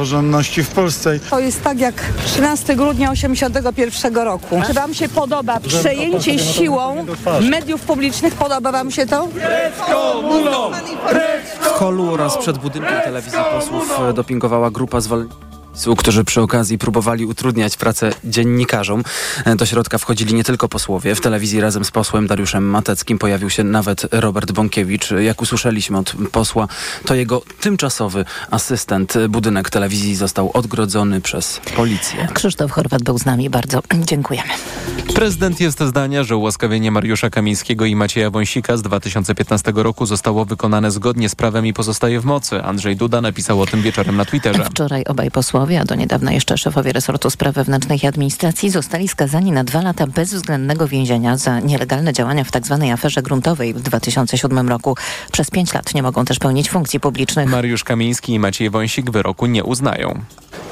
praworządności w Polsce. To jest tak jak 13 grudnia 81 roku. Czy wam się podoba przejęcie siłą mediów publicznych? Podoba wam się to? W holu oraz przed budynkiem telewizji posłów dopingowała grupa zwolenników którzy przy okazji próbowali utrudniać pracę dziennikarzom. Do środka wchodzili nie tylko posłowie. W telewizji razem z posłem Dariuszem Mateckim pojawił się nawet Robert Bąkiewicz. Jak usłyszeliśmy od posła, to jego tymczasowy asystent. Budynek telewizji został odgrodzony przez policję. Krzysztof Chorwat był z nami. Bardzo dziękujemy. Prezydent jest zdania, że ułaskawienie Mariusza Kamińskiego i Macieja Wąsika z 2015 roku zostało wykonane zgodnie z prawem i pozostaje w mocy. Andrzej Duda napisał o tym wieczorem na Twitterze. Wczoraj obaj posłowie, a do niedawna jeszcze szefowie resortu spraw wewnętrznych i administracji zostali skazani na dwa lata bezwzględnego więzienia za nielegalne działania w tzw. Tak aferze gruntowej w 2007 roku. Przez pięć lat nie mogą też pełnić funkcji publicznych. Mariusz Kamiński i Maciej Wąsik wyroku nie uznają.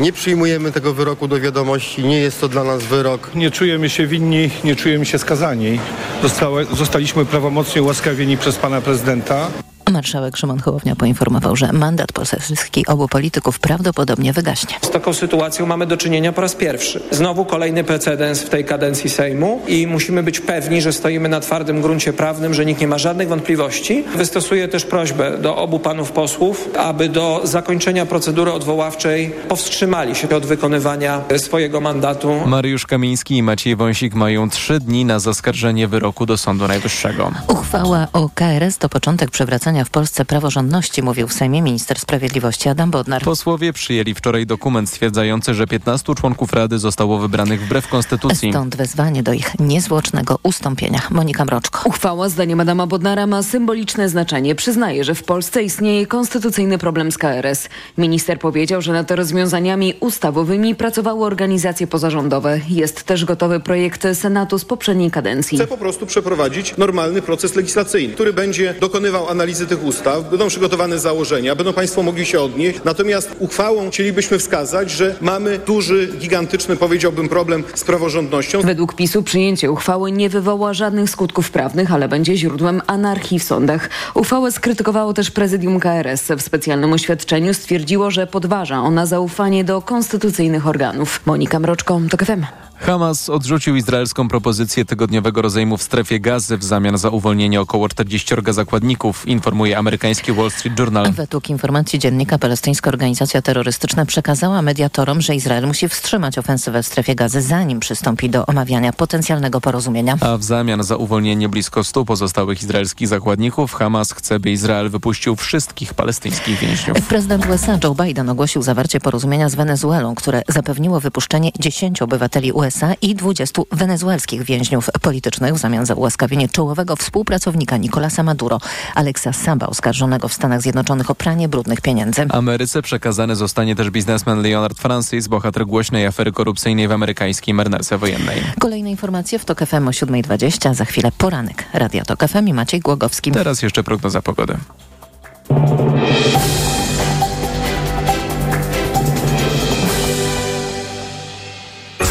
Nie przyjmujemy tego wyroku do wiadomości, nie jest to dla nas wyrok. Nie czujemy się winni, nie czujemy się skazani. Zostały, zostaliśmy prawomocnie ułaskawieni przez pana prezydenta. Marszałek Szymon Hołownia poinformował, że mandat poselski obu polityków prawdopodobnie wygaśnie. Z taką sytuacją mamy do czynienia po raz pierwszy. Znowu kolejny precedens w tej kadencji Sejmu i musimy być pewni, że stoimy na twardym gruncie prawnym, że nikt nie ma żadnych wątpliwości. Wystosuję też prośbę do obu panów posłów, aby do zakończenia procedury odwoławczej powstrzymali się od wykonywania swojego mandatu. Mariusz Kamiński i Maciej Wąsik mają trzy dni na zaskarżenie wyroku do Sądu Najwyższego. Uchwała o KRS to początek przywracania w Polsce praworządności, mówił w Sejmie minister sprawiedliwości Adam Bodnar. Posłowie przyjęli wczoraj dokument stwierdzający, że 15 członków Rady zostało wybranych wbrew konstytucji. Stąd wezwanie do ich niezwłocznego ustąpienia. Monika Mroczko. Uchwała zdaniem Adama Bodnara ma symboliczne znaczenie. Przyznaje, że w Polsce istnieje konstytucyjny problem z KRS. Minister powiedział, że nad rozwiązaniami ustawowymi pracowały organizacje pozarządowe. Jest też gotowy projekt Senatu z poprzedniej kadencji. Chcę po prostu przeprowadzić normalny proces legislacyjny, który będzie dokonywał analizy tych ustaw, będą przygotowane założenia, będą Państwo mogli się odnieść. Natomiast uchwałą chcielibyśmy wskazać, że mamy duży, gigantyczny, powiedziałbym, problem z praworządnością. Według PiSu przyjęcie uchwały nie wywoła żadnych skutków prawnych, ale będzie źródłem anarchii w sądach. Uchwałę skrytykowało też prezydium KRS. W specjalnym oświadczeniu stwierdziło, że podważa ona zaufanie do konstytucyjnych organów. Monika Mroczko, TOK FM. Hamas odrzucił izraelską propozycję tygodniowego rozejmu w strefie gazy w zamian za uwolnienie około 40 zakładników, informuje amerykański Wall Street Journal. Według informacji dziennika palestyńska organizacja terrorystyczna przekazała mediatorom, że Izrael musi wstrzymać ofensywę w strefie gazy, zanim przystąpi do omawiania potencjalnego porozumienia. A w zamian za uwolnienie blisko 100 pozostałych izraelskich zakładników Hamas chce, by Izrael wypuścił wszystkich palestyńskich więźniów. Prezydent USA Joe Biden ogłosił zawarcie porozumienia z Wenezuelą, które zapewniło wypuszczenie 10 obywateli USA USA i 20 wenezuelskich więźniów politycznych w zamian za ułaskawienie czołowego współpracownika Nicolasa Maduro, Alexa Saba, oskarżonego w Stanach Zjednoczonych o pranie brudnych pieniędzy. Ameryce przekazany zostanie też biznesmen Leonard Francis, bohater głośnej afery korupcyjnej w amerykańskiej marynarce wojennej. Kolejne informacje w TOK FM o 7.20, za chwilę poranek. Radio TOK FM i Maciej Głogowski. Teraz jeszcze prognoza pogody.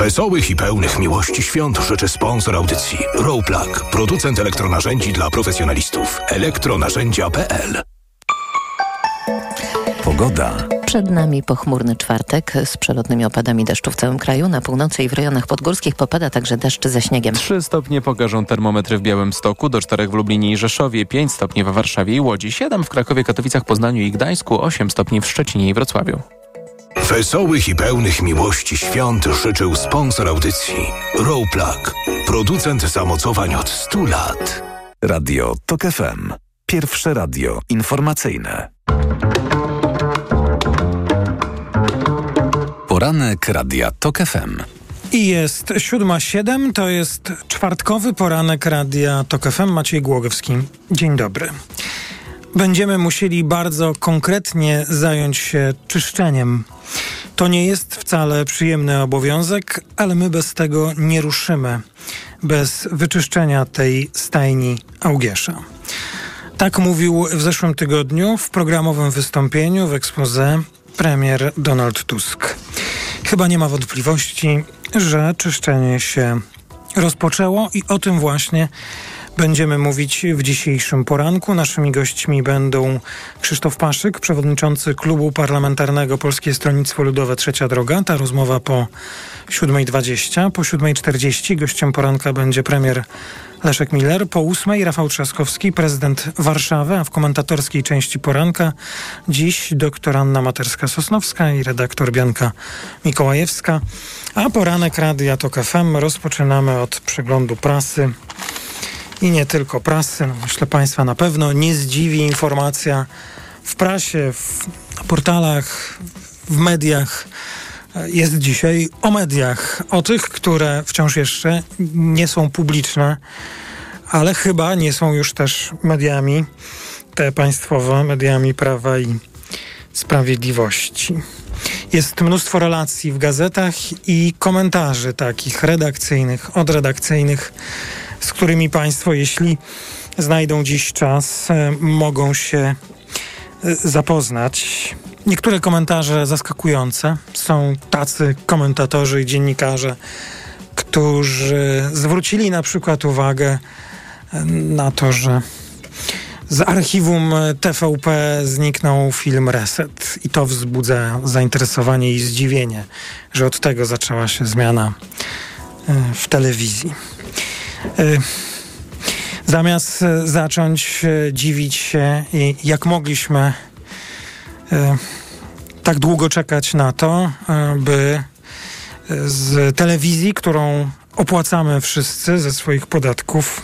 Wesołych i pełnych miłości świąt życzy sponsor audycji Rowplug, producent elektronarzędzi dla profesjonalistów. elektronarzędzia.pl Pogoda. Przed nami pochmurny czwartek z przelotnymi opadami deszczu w całym kraju. Na północy i w rejonach podgórskich popada także deszcz ze śniegiem. 3 stopnie pokażą termometry w Białymstoku, do 4 w Lublinie i Rzeszowie, 5 stopni w Warszawie i Łodzi, 7 w Krakowie, Katowicach, Poznaniu i Gdańsku, 8 stopni w Szczecinie i Wrocławiu. Wesołych i pełnych miłości świąt życzył sponsor audycji Rowplug, producent zamocowań od 100 lat. Radio TOK FM. Pierwsze radio informacyjne. Poranek Radia TOK FM. I jest siódma siedem, to jest czwartkowy poranek Radia TOK FM. Maciej Głogowski. Dzień dobry. Będziemy musieli bardzo konkretnie zająć się czyszczeniem. To nie jest wcale przyjemny obowiązek, ale my bez tego nie ruszymy. Bez wyczyszczenia tej stajni Augiesza. Tak mówił w zeszłym tygodniu w programowym wystąpieniu w expose premier Donald Tusk. Chyba nie ma wątpliwości, że czyszczenie się rozpoczęło i o tym właśnie będziemy mówić w dzisiejszym poranku. Naszymi gośćmi będą Krzysztof Paszyk, przewodniczący Klubu Parlamentarnego Polskie Stronnictwo Ludowe Trzecia Droga. Ta rozmowa po 7.20. Po 7.40 gościem poranka będzie premier Leszek Miller. Po 8.00 Rafał Trzaskowski, prezydent Warszawy, a w komentatorskiej części poranka dziś doktor Anna Materska-Sosnowska i redaktor Bianka Mikołajewska. A poranek Radia TOK FM rozpoczynamy od przeglądu prasy i nie tylko prasy. No, myślę Państwa na pewno nie zdziwi informacja w prasie, w portalach, w mediach. Jest dzisiaj o mediach, o tych, które wciąż jeszcze nie są publiczne, ale chyba nie są już też mediami, te państwowe, mediami prawa i sprawiedliwości. Jest mnóstwo relacji w gazetach i komentarzy takich redakcyjnych, odredakcyjnych, z którymi Państwo, jeśli znajdą dziś czas, e, mogą się e, zapoznać. Niektóre komentarze zaskakujące. Są tacy komentatorzy i dziennikarze, którzy zwrócili na przykład uwagę e, na to, że z archiwum TVP zniknął film Reset i to wzbudza zainteresowanie i zdziwienie, że od tego zaczęła się zmiana w telewizji. Zamiast zacząć dziwić się, jak mogliśmy tak długo czekać na to, by z telewizji, którą opłacamy wszyscy ze swoich podatków,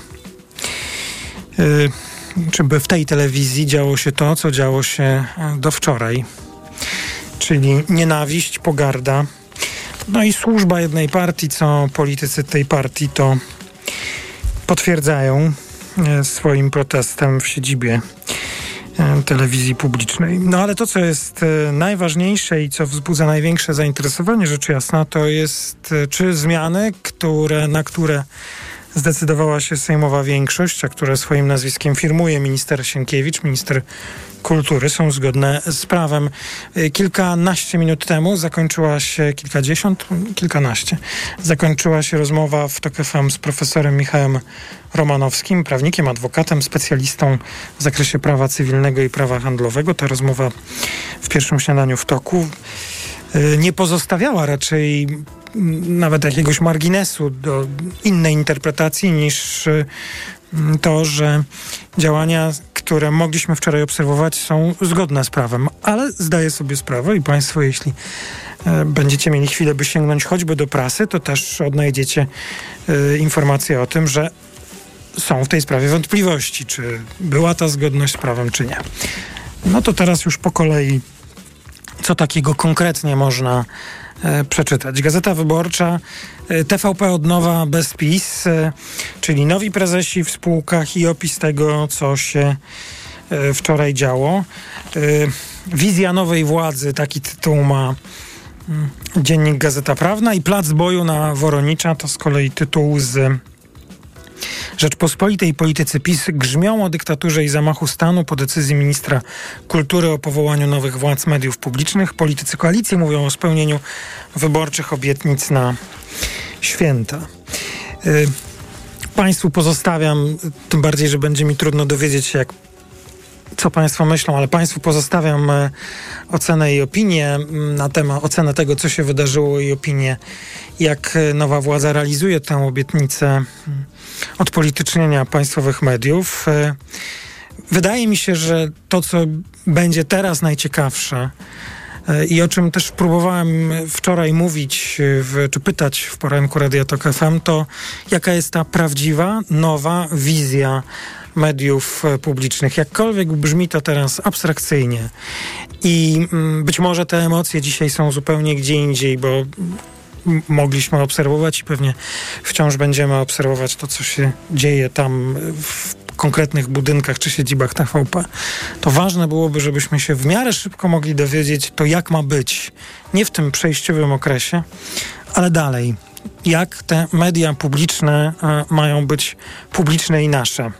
czy by w tej telewizji działo się to, co działo się do wczoraj, czyli nienawiść, pogarda, no i służba jednej partii, co politycy tej partii to potwierdzają swoim protestem w siedzibie telewizji publicznej. No ale to, co jest najważniejsze i co wzbudza największe zainteresowanie, rzecz jasna, to jest czy zmiany, które, na które zdecydowała się sejmowa większość, a które swoim nazwiskiem firmuje minister Sienkiewicz, minister kultury, są zgodne z prawem. Kilkanaście minut temu zakończyła się, kilkadziesiąt, kilkanaście, zakończyła się rozmowa w TOK FM z profesorem Michałem Romanowskim, prawnikiem, adwokatem, specjalistą w zakresie prawa cywilnego i prawa handlowego. Ta rozmowa w pierwszym śniadaniu w toku nie pozostawiała raczej nawet jakiegoś marginesu do innej interpretacji niż to, że działania, które mogliśmy wczoraj obserwować, są zgodne z prawem. Ale zdaję sobie sprawę i Państwo, jeśli będziecie mieli chwilę, by sięgnąć choćby do prasy, to też odnajdziecie informacje o tym, że są w tej sprawie wątpliwości, czy była ta zgodność z prawem, czy nie. No to teraz już po kolei, co takiego konkretnie można e, przeczytać. Gazeta Wyborcza, e, TVP od nowa bez PiS, e, czyli nowi prezesi w spółkach i opis tego, co się e, wczoraj działo. E, wizja nowej władzy, taki tytuł ma mm, dziennik Gazeta Prawna i Plac boju na Woronicza to z kolei tytuł z Rzeczpospolitej politycy PiS grzmią o dyktaturze i zamachu stanu po decyzji ministra kultury o powołaniu nowych władz mediów publicznych. Politycy koalicji mówią o spełnieniu wyborczych obietnic na święta. Y, państwu pozostawiam, tym bardziej, że będzie mi trudno dowiedzieć się, jak co Państwo myślą, ale Państwu pozostawiam e, ocenę i opinię na temat, ocenę tego, co się wydarzyło i opinię, jak e, nowa władza realizuje tę obietnicę odpolitycznienia państwowych mediów. E, wydaje mi się, że to, co będzie teraz najciekawsze i o czym też próbowałem wczoraj mówić, w, czy pytać w poranku Radia Tok FM, to jaka jest ta prawdziwa, nowa wizja mediów publicznych. Jakkolwiek brzmi to teraz abstrakcyjnie i być może te emocje dzisiaj są zupełnie gdzie indziej, bo mogliśmy obserwować i pewnie wciąż będziemy obserwować to, co się dzieje tam w konkretnych budynkach czy siedzibach TVP, to ważne byłoby, żebyśmy się w miarę szybko mogli dowiedzieć to, jak ma być. Nie w tym przejściowym okresie, ale dalej. Jak te media publiczne mają być publiczne i nasze.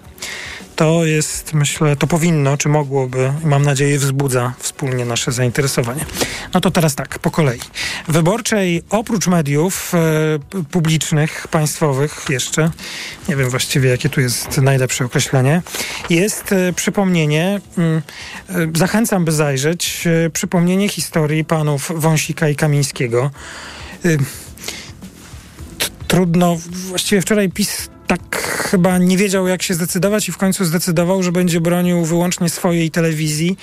To jest, myślę, to powinno, czy mogłoby, mam nadzieję, wzbudza wspólnie nasze zainteresowanie. No to teraz tak, po kolei. Wyborczej oprócz mediów e, publicznych, państwowych jeszcze, nie wiem właściwie jakie tu jest najlepsze określenie, jest e, przypomnienie, mm, e, zachęcam by zajrzeć, e, przypomnienie historii panów Wąsika i Kamińskiego. T- trudno, właściwie wczoraj PiS tak chyba nie wiedział, jak się zdecydować, i w końcu zdecydował, że będzie bronił wyłącznie swojej telewizji.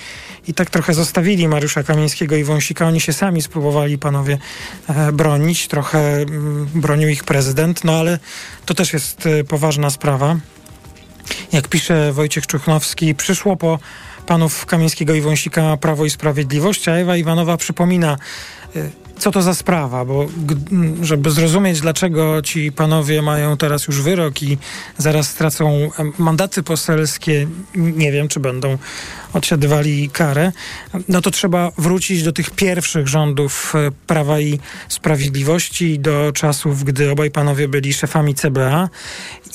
I tak trochę zostawili Mariusza Kamińskiego i Wąsika. Oni się sami spróbowali, panowie, e, bronić. Trochę mm, bronił ich prezydent, no ale to też jest e, poważna sprawa. Jak pisze Wojciech Czuchnowski, przyszło po panów Kamińskiego i Wąsika Prawo i Sprawiedliwość, a Ewa Iwanowa przypomina, y, co to za sprawa, bo żeby zrozumieć, dlaczego ci panowie mają teraz już wyrok i zaraz stracą mandaty poselskie, nie wiem, czy będą odsiadywali karę, no to trzeba wrócić do tych pierwszych rządów e, Prawa i Sprawiedliwości, do czasów, gdy obaj panowie byli szefami CBA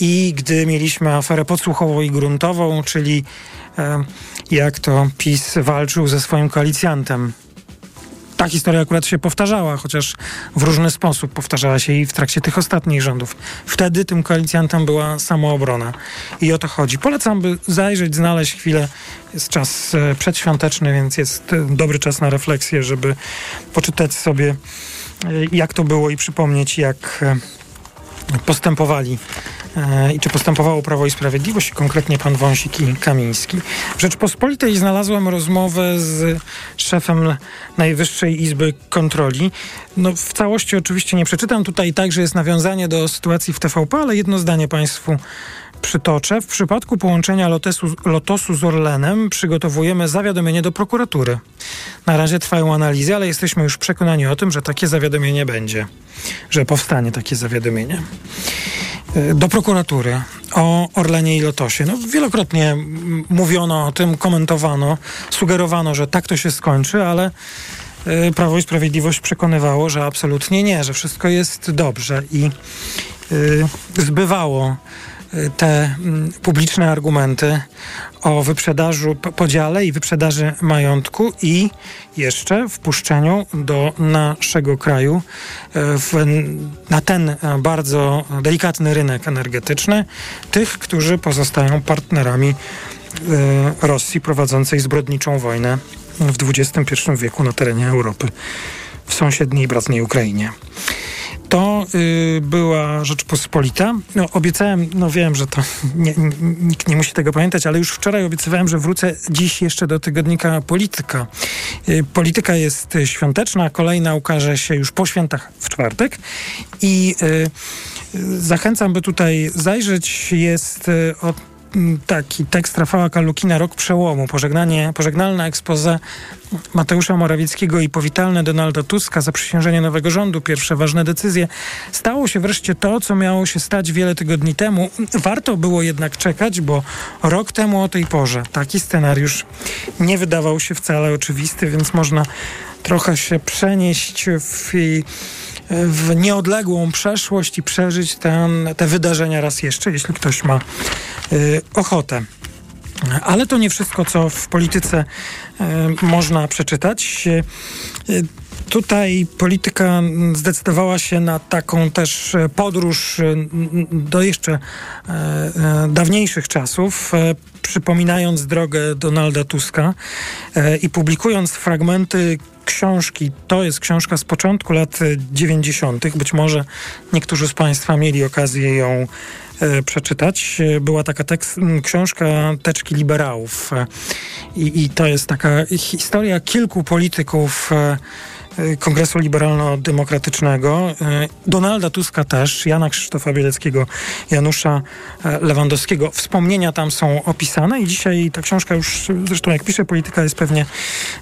i gdy mieliśmy aferę podsłuchową i gruntową, czyli e, jak to PiS walczył ze swoim koalicjantem. Ta historia akurat się powtarzała, chociaż w różny sposób powtarzała się i w trakcie tych ostatnich rządów. Wtedy tym koalicjantem była samoobrona. I o to chodzi. Polecam, by zajrzeć, znaleźć chwilę. Jest czas e, przedświąteczny, więc jest e, dobry czas na refleksję, żeby poczytać sobie, e, jak to było i przypomnieć, jak postępowali e, i czy postępowało Prawo i Sprawiedliwość, konkretnie pan Wąsik i Kamiński. W Rzeczpospolitej znalazłem rozmowę z szefem Najwyższej Izby Kontroli. No, w całości oczywiście nie przeczytam tutaj także jest nawiązanie do sytuacji w TVP, ale jedno zdanie państwu przytoczę. W przypadku połączenia Lotesu, Lotosu z Orlenem przygotowujemy zawiadomienie do prokuratury. Na razie trwają analizy, ale jesteśmy już przekonani o tym, że takie zawiadomienie będzie, że powstanie takie zawiadomienie y, do prokuratury o Orlenie i Lotosie. No, wielokrotnie mówiono o tym, komentowano, sugerowano, że tak to się skończy, ale y, Prawo i Sprawiedliwość przekonywało, że absolutnie nie, że wszystko jest dobrze i y, zbywało te mm, publiczne argumenty o wyprzedażu, podziale i wyprzedaży majątku i jeszcze wpuszczeniu do naszego kraju e, w, na ten bardzo delikatny rynek energetyczny tych, którzy pozostają partnerami e, Rosji prowadzącej zbrodniczą wojnę w XXI wieku na terenie Europy, w sąsiedniej bratniej Ukrainie. To y, była Rzeczpospolita. No, obiecałem, no wiem, że to nie, nikt nie musi tego pamiętać, ale już wczoraj obiecywałem, że wrócę dziś jeszcze do tygodnika Polityka. Y, Polityka jest świąteczna, kolejna ukaże się już po świętach w czwartek i y, y, zachęcam, by tutaj zajrzeć. Jest y, od taki tekst Rafała Kalukina, Rok Przełomu, pożegnanie, pożegnalne expose Mateusza Morawieckiego i powitalne Donalda Tuska, zaprzysiężenie nowego rządu, pierwsze ważne decyzje. Stało się wreszcie to, co miało się stać wiele tygodni temu. Warto było jednak czekać, bo rok temu o tej porze taki scenariusz nie wydawał się wcale oczywisty, więc można trochę się przenieść w w nieodległą przeszłość i przeżyć ten, te wydarzenia raz jeszcze, jeśli ktoś ma y, ochotę. Ale to nie wszystko, co w polityce y, można przeczytać. Y, Tutaj polityka zdecydowała się na taką też podróż do jeszcze dawniejszych czasów, przypominając drogę Donalda Tuska i publikując fragmenty książki. To jest książka z początku lat 90. Być może niektórzy z Państwa mieli okazję ją e, przeczytać. E, Była taka tekst, książka Teczki Liberałów. E, I, I to jest taka historia kilku polityków e, e, Kongresu Liberalno-Demokratycznego, e, Donalda Tuska też, Jana Krzysztofa Bieleckiego, Janusza e, Lewandowskiego. Wspomnienia tam są opisane i dzisiaj ta książka już, zresztą jak pisze polityka, jest pewnie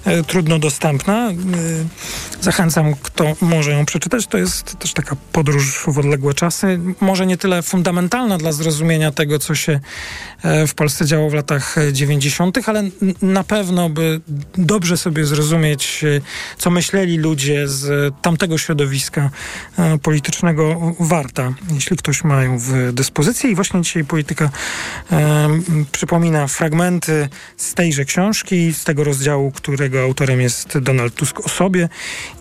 e, trudno dostępna. E, Zachęcam, kto może ją przeczytać. To jest też taka podróż w odległe czasy. Może nie tyle fundamentalna dla zrozumienia tego, co się e, w Polsce działo w latach e, 90., ale na pewno, by dobrze sobie zrozumieć, co myśleli ludzie z tamtego środowiska e, politycznego warta, jeśli ktoś ma ją w dyspozycji. I właśnie dzisiaj polityka e, przypomina fragmenty z tejże książki, z tego rozdziału, którego autorem jest Donald Tusk o sobie.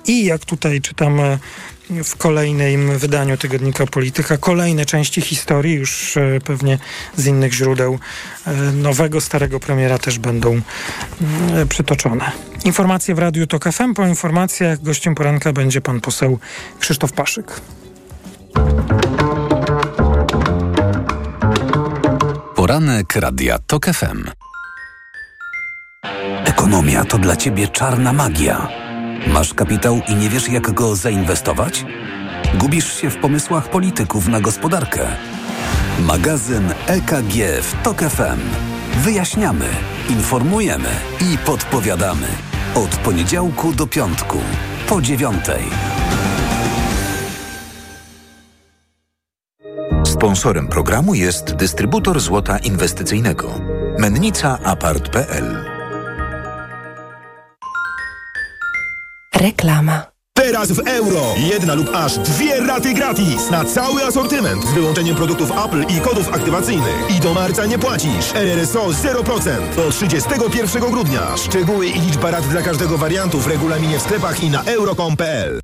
I jak tutaj czytam e, w kolejnym wydaniu tygodnika Polityka kolejne części historii, już e, pewnie z innych źródeł e, nowego, starego premiera też będą mm, e, przytoczone. Informacje w Radiu TOK FM. Po informacjach gościem poranka będzie pan poseł Krzysztof Paszyk. Poranek Radia TOK FM. Ekonomia to dla ciebie czarna magia. Masz kapitał i nie wiesz, jak go zainwestować? Gubisz się w pomysłach polityków na gospodarkę. Magazyn EKG w TOK FM. Wyjaśniamy, informujemy i podpowiadamy. Od poniedziałku do piątku, po dziewiątej. Sponsorem programu jest dystrybutor złota inwestycyjnego. Mennica Apart.pl Reklama. Teraz w euro. Jedna lub aż dwie raty gratis na cały asortyment z wyłączeniem produktów Apple i kodów aktywacyjnych. I do marca nie płacisz. RRSO 0% do 31 grudnia. Szczegóły i liczba rat dla każdego wariantu w regulaminie w sklepach i na euro.com.pl.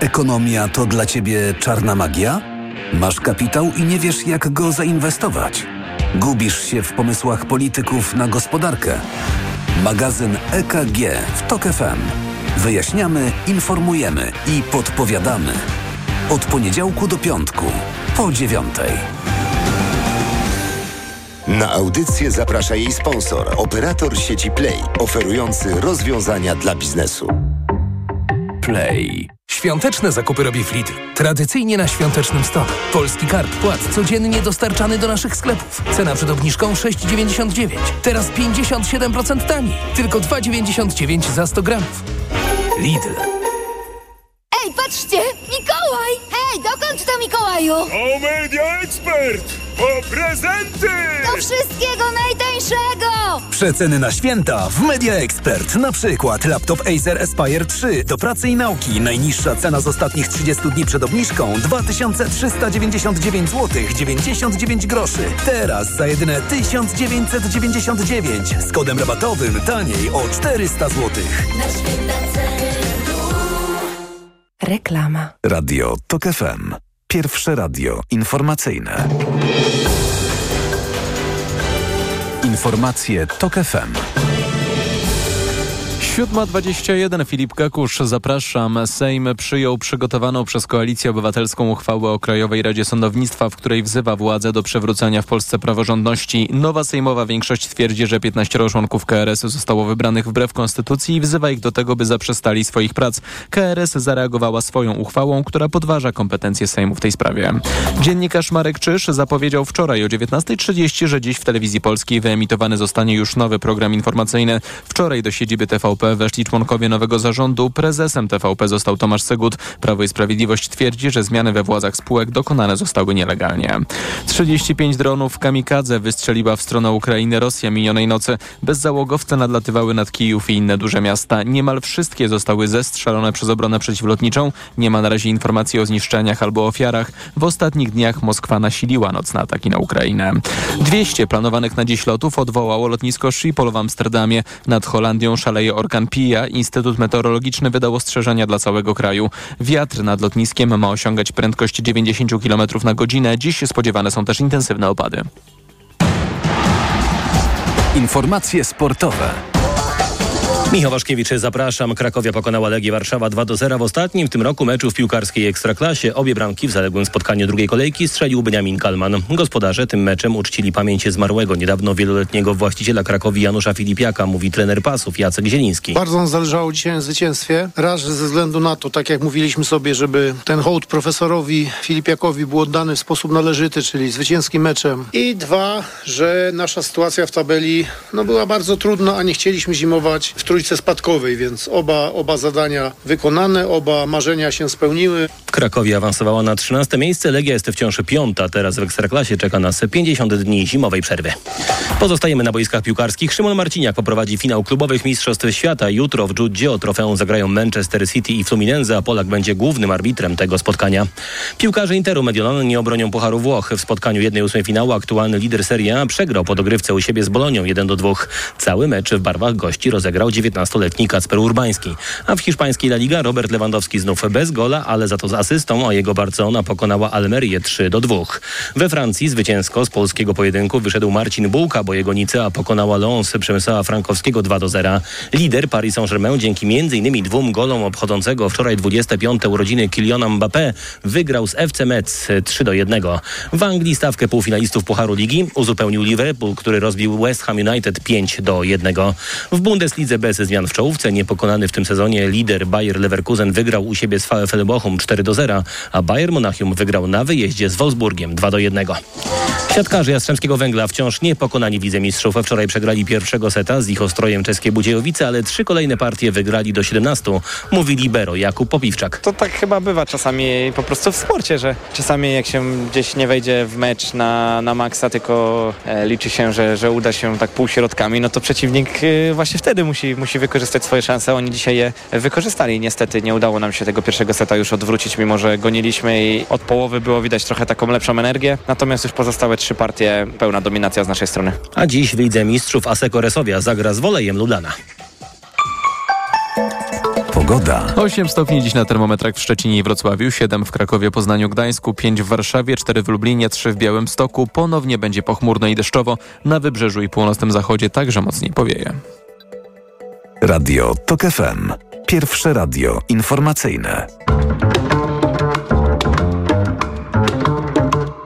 Ekonomia to dla ciebie czarna magia? Masz kapitał i nie wiesz, jak go zainwestować? Gubisz się w pomysłach polityków na gospodarkę? Magazyn EKG w TOK FM. Wyjaśniamy, informujemy i podpowiadamy. Od poniedziałku do piątku, po dziewiątej. Na audycję zaprasza jej sponsor, operator sieci Play, oferujący rozwiązania dla biznesu. Play. Świąteczne zakupy robi w Lidl. Tradycyjnie na świątecznym stole. Polski karp płat codziennie dostarczany do naszych sklepów. Cena przed obniżką 6,99. Teraz 57% taniej. Tylko 2,99 za 100 gramów. Lidl. Ej, patrzcie! Mikołaj! Hej, dokąd to Mikołaju? O Media Expert! Po prezenty! Do wszystkiego najtańszego! Przeceny na święta w Media Expert. Na przykład laptop Acer Aspire 3 do pracy i nauki. Najniższa cena z ostatnich 30 dni przed obniżką 2399 zł 99 groszy. Teraz za jedyne 1999 z kodem rabatowym taniej o 400 zł. Na święta Reklama. Radio TOK FM. Pierwsze radio informacyjne. Informacje TOK FM. 7.21 Filip Kakusz, zapraszam. Sejm przyjął przygotowaną przez Koalicję Obywatelską uchwałę o Krajowej Radzie Sądownictwa, w której wzywa władzę do przywrócenia w Polsce praworządności. Nowa sejmowa większość twierdzi, że 15 członków KRS zostało wybranych wbrew konstytucji i wzywa ich do tego, by zaprzestali swoich prac. KRS zareagowała swoją uchwałą, która podważa kompetencje Sejmu w tej sprawie. Dziennikarz Marek Czyż zapowiedział wczoraj o 19.30, że dziś w telewizji polskiej wyemitowany zostanie już nowy program informacyjny. Wczoraj do siedziby TVP weszli członkowie nowego zarządu. Prezesem TVP został Tomasz Segut. Prawo i Sprawiedliwość twierdzi, że zmiany we władzach spółek dokonane zostały nielegalnie. 35 dronów kamikadze wystrzeliła w stronę Ukrainy Rosja minionej nocy. Bezzałogowce nadlatywały nad Kijów i inne duże miasta. Niemal wszystkie zostały zestrzelone przez obronę przeciwlotniczą. Nie ma na razie informacji o zniszczeniach albo ofiarach. W ostatnich dniach Moskwa nasiliła nocne ataki na Ukrainę. 200 planowanych na dziś lotów odwołało lotnisko Schiphol w Amsterdamie. Nad Holandią szaleje organizacja wulkan pija, Instytut Meteorologiczny wydał ostrzeżenia dla całego kraju. Wiatr nad lotniskiem ma osiągać prędkość 90 km na godzinę. Dziś spodziewane są też intensywne opady. Informacje sportowe. Michał Waszkiewicz, zapraszam. Krakowia pokonała Legię Warszawa 2 do 0 w ostatnim w tym roku meczu w piłkarskiej Ekstraklasie. Obie bramki w zaległym spotkaniu drugiej kolejki strzelił Beniamin Kalman. Gospodarze tym meczem uczcili pamięć zmarłego niedawno wieloletniego właściciela Krakowi Janusza Filipiaka, mówi trener pasów Jacek Zieliński. Bardzo nam zależało dzisiaj na zwycięstwie. Raz, ze względu na to, tak jak mówiliśmy sobie, żeby ten hołd profesorowi Filipiakowi był oddany w sposób należyty, czyli zwycięskim meczem. I dwa, że nasza sytuacja w tabeli no, była bardzo trudna, a nie chcieliśmy zimować w trójce spadkowej, więc oba, oba zadania wykonane, oba marzenia się spełniły. Krakowie awansowała na 13 miejsce, Legia jest wciąż piąta. Teraz w Ekstraklasie czeka nas 50 dni zimowej przerwy. Pozostajemy na boiskach piłkarskich. Szymon Marciniak poprowadzi finał klubowych Mistrzostw Świata. Jutro w Judzie o trofeum zagrają Manchester City i Fluminense, a Polak będzie głównym arbitrem tego spotkania. Piłkarze Interu Mediolan nie obronią Pucharu Włoch. W spotkaniu 1-8 finału aktualny lider Serie A przegrał po dogrywce u siebie z Bolonią 1 do 2. Cały mecz w barwach gości rozegrał 19-letni Kacper Urbański. A w hiszpańskiej La Liga Robert Lewandowski znów bez gola, ale za to z asystą, a jego Barcelona pokonała Almerię 3 do 2. We Francji zwycięsko z polskiego pojedynku wyszedł Marcin Bułka, bo jego Nicea pokonała Lons Przemysława Frankowskiego 2 do 0. Lider Paris Saint-Germain dzięki m.in. dwóm golom obchodzącego wczoraj 25. urodziny Kyliana Mbappé wygrał z FC Metz 3 do 1. W Anglii stawkę półfinalistów Pucharu Ligi uzupełnił Liverpool, który rozbił West Ham United 5 do 1. W Bundeslidze bez zmian w czołówce niepokonany w tym sezonie lider Bayer Leverkusen wygrał u siebie z VfL Bochum 4 do 0, a Bayern Monachium wygrał na wyjeździe z Wolfsburgiem 2 do 1. Siatkarze Jastrzębskiego Węgla wciąż nie pokonani wicemistrzów. Wczoraj przegrali pierwszego seta z ich ostrojem czeskie Budziejowice, ale trzy kolejne partie wygrali do 17, mówi libero Jakub Popiwczak. To tak chyba bywa czasami po prostu w sporcie, że czasami jak się gdzieś nie wejdzie w mecz na, na maksa, tylko e, liczy się, że, że uda się tak półśrodkami, no to przeciwnik e, właśnie wtedy musi, musi wykorzystać swoje szanse. Oni dzisiaj je wykorzystali. Niestety nie udało nam się tego pierwszego seta już odwrócić, mimo że goniliśmy i od połowy było widać trochę taką lepszą energię. Natomiast już pozostałe trzy partie pełna dominacja z naszej strony. A dziś w Lidze Mistrzów Aseko Resowia zagra z wolejem Ludana. Pogoda. 8 stopni dziś na termometrach w Szczecinie i Wrocławiu, 7 w Krakowie, Poznaniu, Gdańsku, 5 w Warszawie, 4 w Lublinie, 3 w Białymstoku. Ponownie będzie pochmurno i deszczowo. Na wybrzeżu i północnym zachodzie także mocniej powieje. Radio TOK FM. Pierwsze radio informacyjne.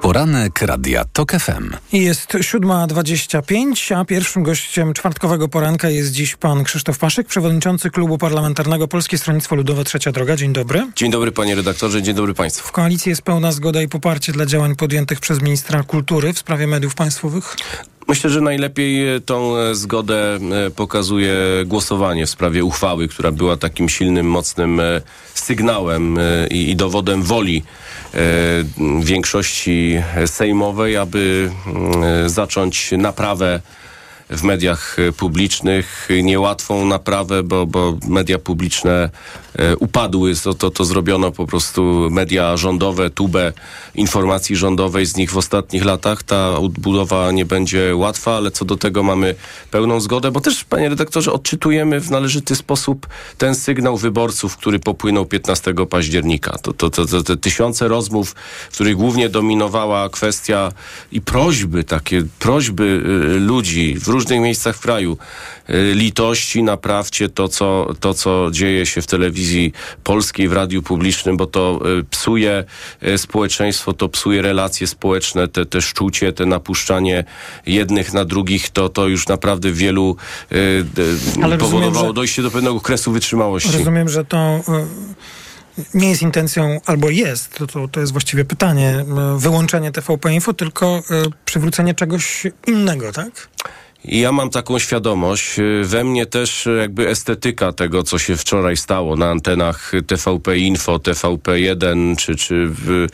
Poranek Radia TOK FM. Jest 7.25, a pierwszym gościem czwartkowego poranka jest dziś pan Krzysztof Paszyk, przewodniczący Klubu Parlamentarnego Polskie Stronnictwo Ludowe Trzecia Droga. Dzień dobry. Dzień dobry panie redaktorze, dzień dobry państwu. W koalicji jest pełna zgoda i poparcie dla działań podjętych przez ministra kultury w sprawie mediów państwowych? Myślę, że najlepiej tą e, zgodę e, pokazuje głosowanie w sprawie uchwały, która była takim silnym, mocnym e, sygnałem i, i dowodem woli większości sejmowej, aby mm, zacząć naprawę w mediach publicznych. Niełatwą naprawę, bo, bo media publiczne e, upadły. To, to, to zrobiono po prostu media rządowe, tubę informacji rządowej z nich w ostatnich latach. Ta odbudowa nie będzie łatwa, ale co do tego mamy pełną zgodę, bo też, panie redaktorze, odczytujemy w należyty sposób ten sygnał wyborców, który popłynął 15 października. To, to, to, to te tysiące rozmów, w których głównie dominowała kwestia i prośby, takie prośby y, ludzi w różnych miejscach w kraju, y, litości, naprawcie to co, to, co dzieje się w telewizji polskiej, w radiu publicznym, bo to y, psuje y, społeczeństwo, to psuje relacje społeczne, te, te szczucie, te napuszczanie jednych na drugich, to, to już naprawdę wielu Ale powodowało rozumiem, że- dojście do pewnego kresu wytrzymałości. Rozumiem, że to nie jest intencją, albo jest, to, to, jest właściwie pytanie, wyłączenie TVP Info, tylko przywrócenie czegoś innego, tak? Ja mam taką świadomość. y, We mnie też y, jakby estetyka tego, co się wczoraj stało na antenach TVP Info, TVP1 czy, czy w,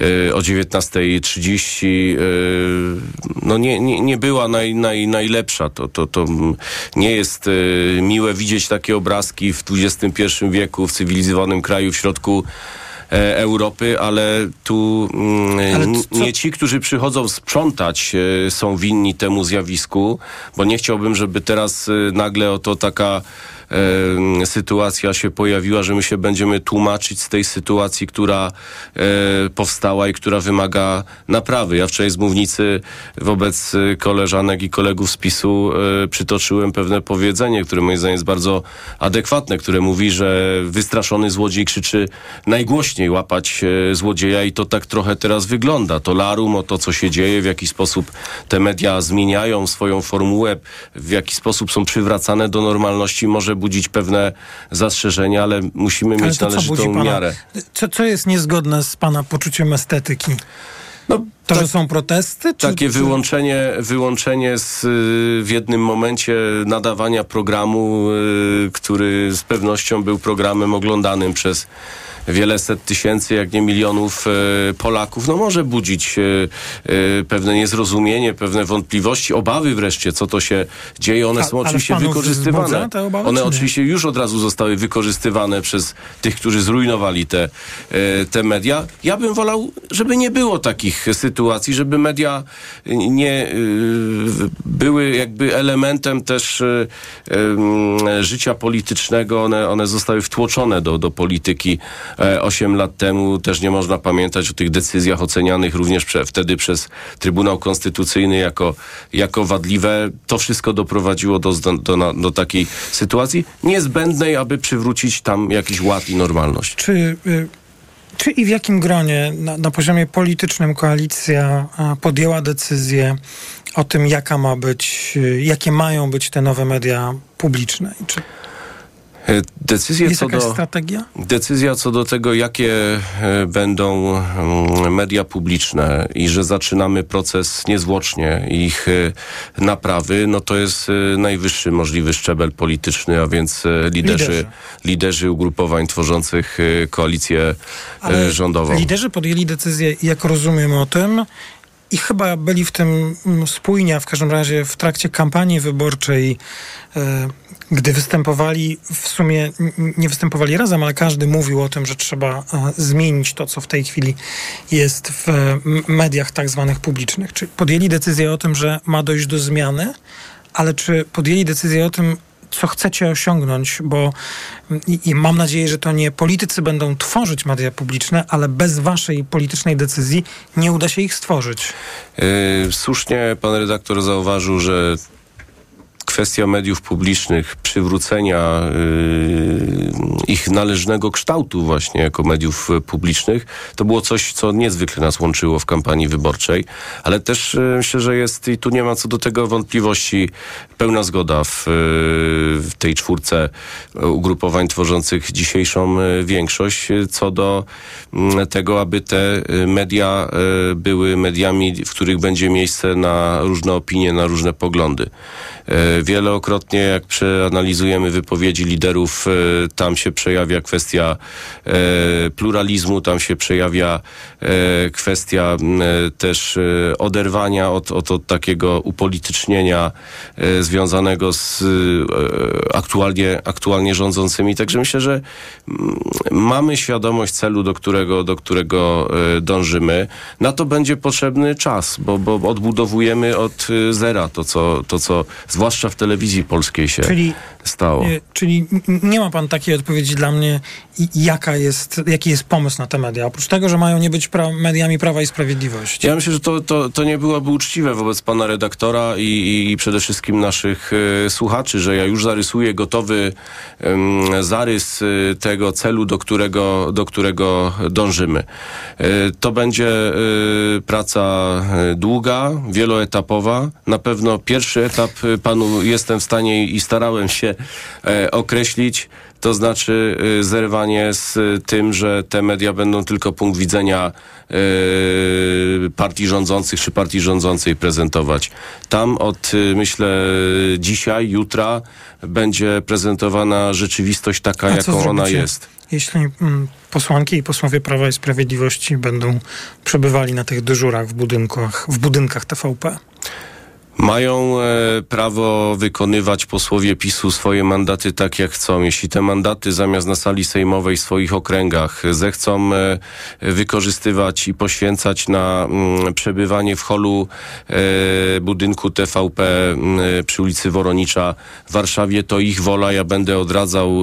y, o 19.30 y, no nie, nie, nie była naj, naj, najlepsza. To, to, to nie jest y, miłe widzieć takie obrazki w XXI wieku w cywilizowanym kraju w środku Europy, ale tu mm, Ale nie ci, którzy przychodzą sprzątać, e, są winni temu zjawisku, bo nie chciałbym, żeby teraz e, nagle oto taka e, sytuacja się pojawiła, że my się będziemy tłumaczyć z tej sytuacji, która e, powstała i która wymaga naprawy. Ja wczoraj z mównicy wobec koleżanek i kolegów z PiSu e, przytoczyłem pewne powiedzenie, które moim zdaniem jest bardzo adekwatne, które mówi, że wystraszony złodziej krzyczy najgłośniej łapać złodzieja i to tak trochę teraz wygląda. To larum o to, co się dzieje, w jaki sposób te media zmieniają swoją formułę, w jaki sposób są przywracane do normalności, może budzić pewne zastrzeżenia, ale musimy Ale mieć należytą pana, miarę. co, co jest niezgodne z pana poczuciem estetyki? No, to, że są protesty? Czy, Takie wyłączenie, wyłączenie z, y, w jednym momencie nadawania programu, y, który z pewnością był programem oglądanym przez wiele set tysięcy, jak nie milionów e, Polaków, no może budzić pewne niezrozumienie, pewne wątpliwości, obawy wreszcie, co to się dzieje. One są oczywiście wykorzystywane. obawy, One czy oczywiście już od razu zostały wykorzystywane przez tych, którzy zrujnowali te, te media. Ja bym wolał, żeby nie było takich sytuacji, żeby media nie y, były jakby elementem też y, em, życia politycznego. One, one zostały wtłoczone do, do polityki e, 8 lat temu. Też nie można pamiętać o tych decyzjach ocenianych również prze, wtedy przez Trybunał Konstytucyjny jako, jako wadliwe. To wszystko doprowadziło do, do, do takiej sytuacji niezbędnej, aby przywrócić tam jakiś ład i normalność. Czy, y, czy i w jakim gronie na, na poziomie politycznym koalicja podjęła decyzję o tym, jaka ma być, y, jakie mają być te nowe media publiczne? Czy E, Decyzje jest co do... strategia? Decyzja co do tego, jakie e, będą mm, media publiczne i że zaczynamy proces niezwłocznie ich e, naprawy, no to jest najwyższy możliwy szczebel polityczny, a więc liderzy, Liderzy. liderzy ugrupowań tworzących koalicję e, rządową. liderzy podjęli decyzję, jak rozumiem o tym, i chyba byli w tym mm, spójni, a w każdym razie w trakcie kampanii wyborczej, e, gdy występowali, w sumie nie występowali razem, ale każdy mówił o tym, że trzeba e, zmienić to, co w tej chwili jest w mediach tak zwanych publicznych. Czy podjęli decyzję o tym, że ma dojść do zmiany, ale czy podjęli decyzję o tym, co chcecie osiągnąć, bo i, i mam nadzieję, że to nie politycy będą tworzyć media publiczne, ale bez waszej politycznej decyzji nie uda się ich stworzyć. Yy, Słusznie pan redaktor zauważył, że kwestia mediów publicznych, przywrócenia yy, ich należnego kształtu właśnie jako mediów y, publicznych, to było coś, co niezwykle nas łączyło w kampanii wyborczej, ale też yy, myślę, że jest i tu nie ma co do tego wątpliwości, pełna zgoda w, yy, w tej czwórce y, ugrupowań tworzących dzisiejszą y, większość y, co do tego, aby te y, media y, były mediami, w których będzie miejsce na różne opinie, na różne poglądy. E, Wielokrotnie, jak przeanalizujemy wypowiedzi liderów, e, tam się przejawia kwestia e, pluralizmu, tam się przejawia kwestia też oderwania od, od, od takiego upolitycznienia związanego z aktualnie, aktualnie rządzącymi. Także myślę, że mamy świadomość celu, do którego, do którego dążymy. Na to będzie potrzebny czas, bo, bo odbudowujemy od zera to, co, to, co zwłaszcza w telewizji polskiej się Czyli- stało. Nie, czyli n- nie ma pan takiej odpowiedzi dla mnie, jaka jest, jaki jest pomysł na te media, oprócz tego, że mają nie być pra- mediami Prawa i Sprawiedliwości. Ja myślę, że to, to, to nie byłoby uczciwe wobec pana redaktora i, i, przede wszystkim naszych e, słuchaczy, że ja już zarysuję gotowy em, zarys e, tego celu, do którego, do którego dążymy. E, to będzie e, praca długa, wieloetapowa. Na pewno pierwszy etap panu jestem w stanie i starałem się e, określić. To znaczy y, zerwanie z y, tym, że te media będą tylko punkt widzenia partii rządzących czy partii rządzącej prezentować. Tam od, myślę, dzisiaj, jutra będzie prezentowana rzeczywistość taka, jaką ona jest. Jeśli mm, posłanki i posłowie Prawa i Sprawiedliwości będą przebywali na tych dyżurach w budynkach, w budynkach TVP. Mają e, prawo wykonywać posłowie PiSu swoje mandaty tak jak chcą. Jeśli te mandaty zamiast na sali sejmowej w swoich okręgach zechcą e, wykorzystywać i poświęcać na mm, przebywanie w holu e, budynku TVP mm, przy ulicy Woronicza w Warszawie, to ich wola. Ja będę odradzał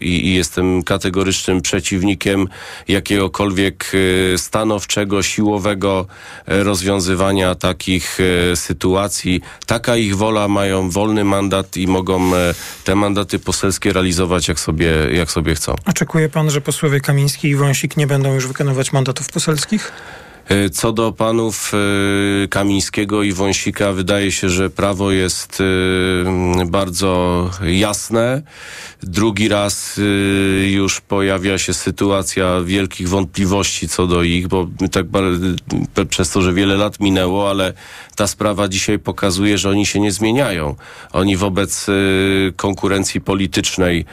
i, jestem kategorycznym przeciwnikiem jakiegokolwiek stanowczego, siłowego rozwiązywania takich e, sytuacji. Taka ich wola, mają wolny mandat i mogą e, te mandaty poselskie realizować jak sobie, jak sobie chcą. Oczekuje pan, że posłowie Kamiński i Wąsik nie będą już wykonywać mandatów poselskich? E, Co do panów e, Kamińskiego i Wąsika, wydaje się, że prawo jest e, bardzo jasne. Drugi raz już pojawia się sytuacja wielkich wątpliwości co do ich, bo tak przez to, że wiele lat minęło, ale ta sprawa dzisiaj pokazuje, że oni się nie zmieniają. Oni wobec konkurencji politycznej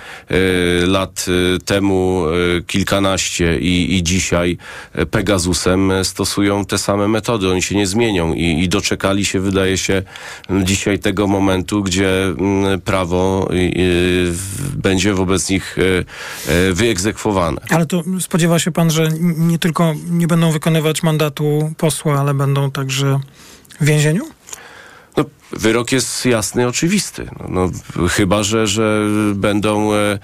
lat temu kilkanaście i, i dzisiaj Pegasusem e, stosują te same metody. Oni się nie zmienią i, i doczekali się, wydaje się, dzisiaj tego momentu, gdzie m, prawo będzie wobec nich e, e, wyegzekwowane. Ale to spodziewa się pan, że nie tylko nie będą wykonywać mandatu posła, ale będą także w więzieniu? No, wyrok jest jasny, oczywisty. No, no, chyba, że, że będą e, e,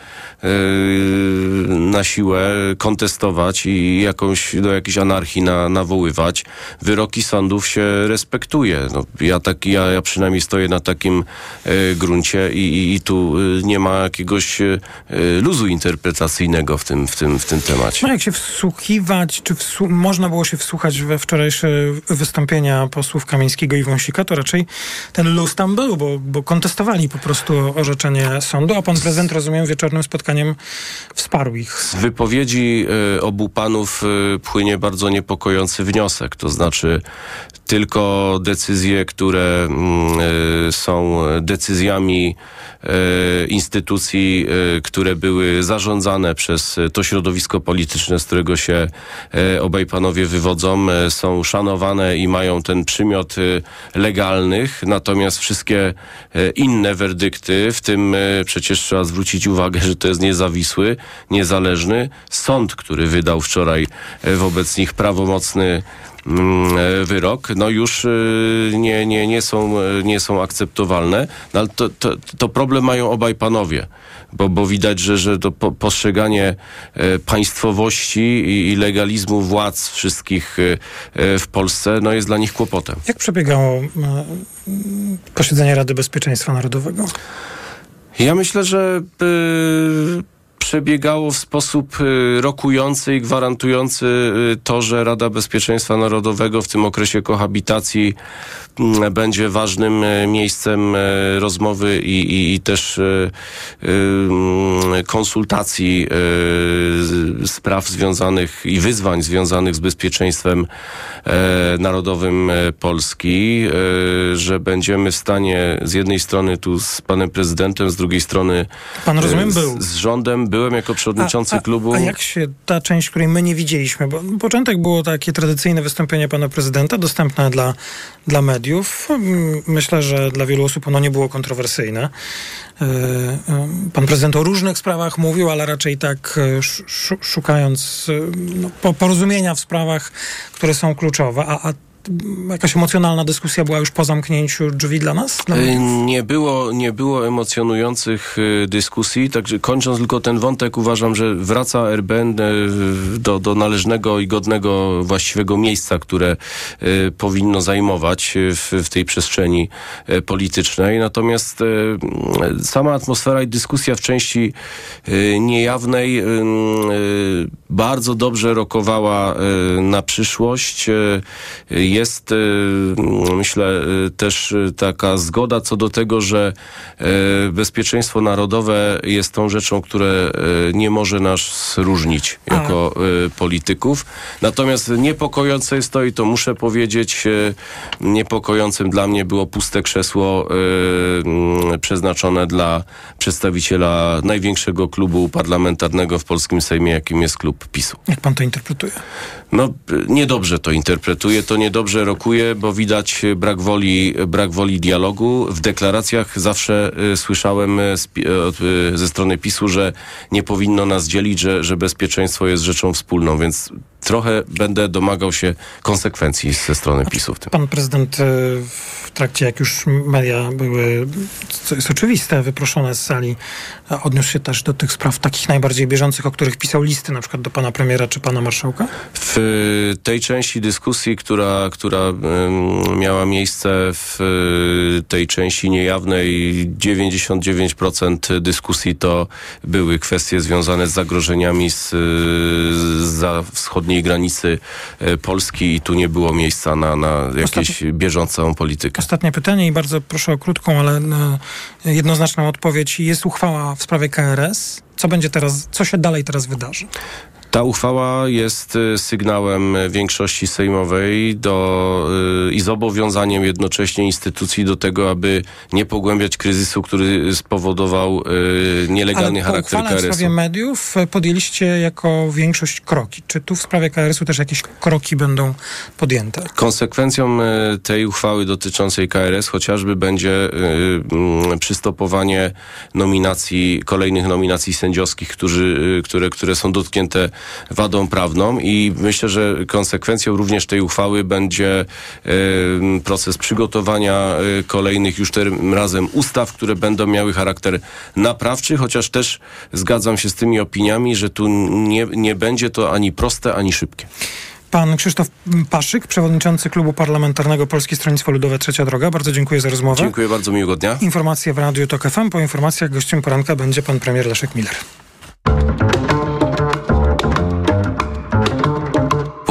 na siłę kontestować i jakąś, do jakiejś anarchii na, nawoływać. Wyroki sądów się respektuje. No, ja, tak, ja, ja przynajmniej stoję na takim e, gruncie i, i, i tu e, nie ma jakiegoś e, luzu interpretacyjnego w tym, w tym, w tym temacie. No jak się wsłuchiwać, czy wsu- można było się wsłuchać we wczorajsze wystąpienia posłów Kamińskiego i Wąsika, to raczej ten luz tam był, bo, bo kontestowali po prostu orzeczenie sądu, a pan prezydent, rozumiem, wieczornym spotkaniem wsparł ich. Z wypowiedzi e, obu panów e, płynie bardzo niepokojący wniosek, to znaczy tylko decyzje, które mm, e, są decyzjami instytucji, e, które były zarządzane przez e, to środowisko polityczne, z którego się e, obaj panowie wywodzą, e, są szanowane i mają ten przymiot e, legalnych, natomiast wszystkie e, inne werdykty, w tym e, przecież trzeba zwrócić uwagę, że to jest niezawisły, niezależny sąd, który wydał wczoraj e, wobec nich prawomocny e, wyrok, no już e, nie, nie, nie, są, e, nie są akceptowalne. No, ale to, to, to problem mają obaj panowie, bo, bo widać, że, że to po, postrzeganie e, państwowości i, legalizmu władz wszystkich e, e, w Polsce no, jest dla nich kłopotem. Jak przebiegało e, posiedzenie Rady Bezpieczeństwa Narodowego? Ja myślę, że przebiegało w sposób y, rokujący i gwarantujący y, to, że Rada Bezpieczeństwa Narodowego w tym okresie kohabitacji mm, będzie ważnym y, miejscem rozmowy i, i, i też mm, konsultacji spraw związanych i wyzwań związanych z bezpieczeństwem e, narodowym e, Polski, e, że będziemy w stanie z jednej strony tu z panem prezydentem, z drugiej strony Pan, rozumiem, z, z rządem. Byłem jako przewodniczący a, a, klubu. A jak się ta część, której my nie widzieliśmy, bo początek było takie tradycyjne wystąpienie pana prezydenta, dostępne dla, dla mediów. Myślę, że dla wielu osób ono nie było kontrowersyjne. E, e, Pan prezydent o różnych sprawach mówił, ale raczej tak e, sz- sz- szukając no, po- porozumienia w sprawach, które są kluczowe. A, a jakaś emocjonalna dyskusja była już po zamknięciu drzwi dla nas? Dla E? Nie było, nie było emocjonujących e, dyskusji, także kończąc tylko ten wątek, uważam, że wraca RBN e, do, do należnego i godnego, właściwego miejsca, które powinno zajmować w, w tej przestrzeni politycznej. Natomiast sama atmosfera i dyskusja w części niejawnej bardzo dobrze rokowała na przyszłość. Jest, m, myślę, e, też e, taka zgoda co do tego, że bezpieczeństwo narodowe jest tą rzeczą, które nie może nas różnić jako e, polityków. Natomiast niepokojące jest to i to muszę powiedzieć, niepokojącym dla mnie było puste krzesło przeznaczone dla przedstawiciela największego klubu parlamentarnego w polskim Sejmie, jakim jest klub PiSu. Jak pan to interpretuje? No, niedobrze to interpretuję, to niedobrze rokuje, bo widać brak woli, brak woli dialogu. W deklaracjach zawsze y, słyszałem y, z y, y, ze strony PiSu, że nie powinno nas dzielić, że, że bezpieczeństwo jest rzeczą wspólną, więc trochę będę domagał się konsekwencji ze strony PiSu w tym. Pan prezydent e, w trakcie, jak już media były, co jest oczywiste, wyproszone z sali, e, odniósł się też do tych spraw takich najbardziej bieżących, o których pisał listy, na przykład do pana premiera czy pana marszałka? W y, tej części dyskusji, która, która miała miejsce w tej części niejawnej, 99% dyskusji to były kwestie związane z zagrożeniami z, y, za wschodniej granicy y, Polski i tu nie było miejsca na, na jakieś bieżącą politykę. Ostatnie pytanie i bardzo proszę o krótką, ale e, jednoznaczną odpowiedź. Jest uchwała w sprawie KRS. Co będzie teraz, co się dalej teraz wydarzy? Ta uchwała jest y, sygnałem większości sejmowej do, y, i zobowiązaniem jednocześnie instytucji do tego, aby nie pogłębiać kryzysu, który spowodował y, nielegalny Ale charakter uchwale w sprawie KRS-u. mediów podjęliście jako większość kroki. Czy tu w sprawie KRS-u też jakieś kroki będą podjęte? Konsekwencją tej uchwały dotyczącej KRS chociażby będzie mm, przystopowanie nominacji, kolejnych nominacji sędziowskich, którzy, które, które są dotknięte wadą prawną i myślę, że konsekwencją również tej uchwały będzie proces przygotowania y, kolejnych już tym razem ustaw, które będą miały charakter naprawczy, chociaż też zgadzam się z tymi opiniami, że tu nie, nie będzie to ani proste, ani szybkie. Pan Krzysztof Paszyk, przewodniczący Klubu Parlamentarnego Polskie Stronnictwo Ludowe Trzecia Droga. Bardzo dziękuję za rozmowę. Dziękuję bardzo, miłego dnia. Informacje w Radiu TOK FM. Po informacjach gościem poranka będzie pan premier Leszek Miller.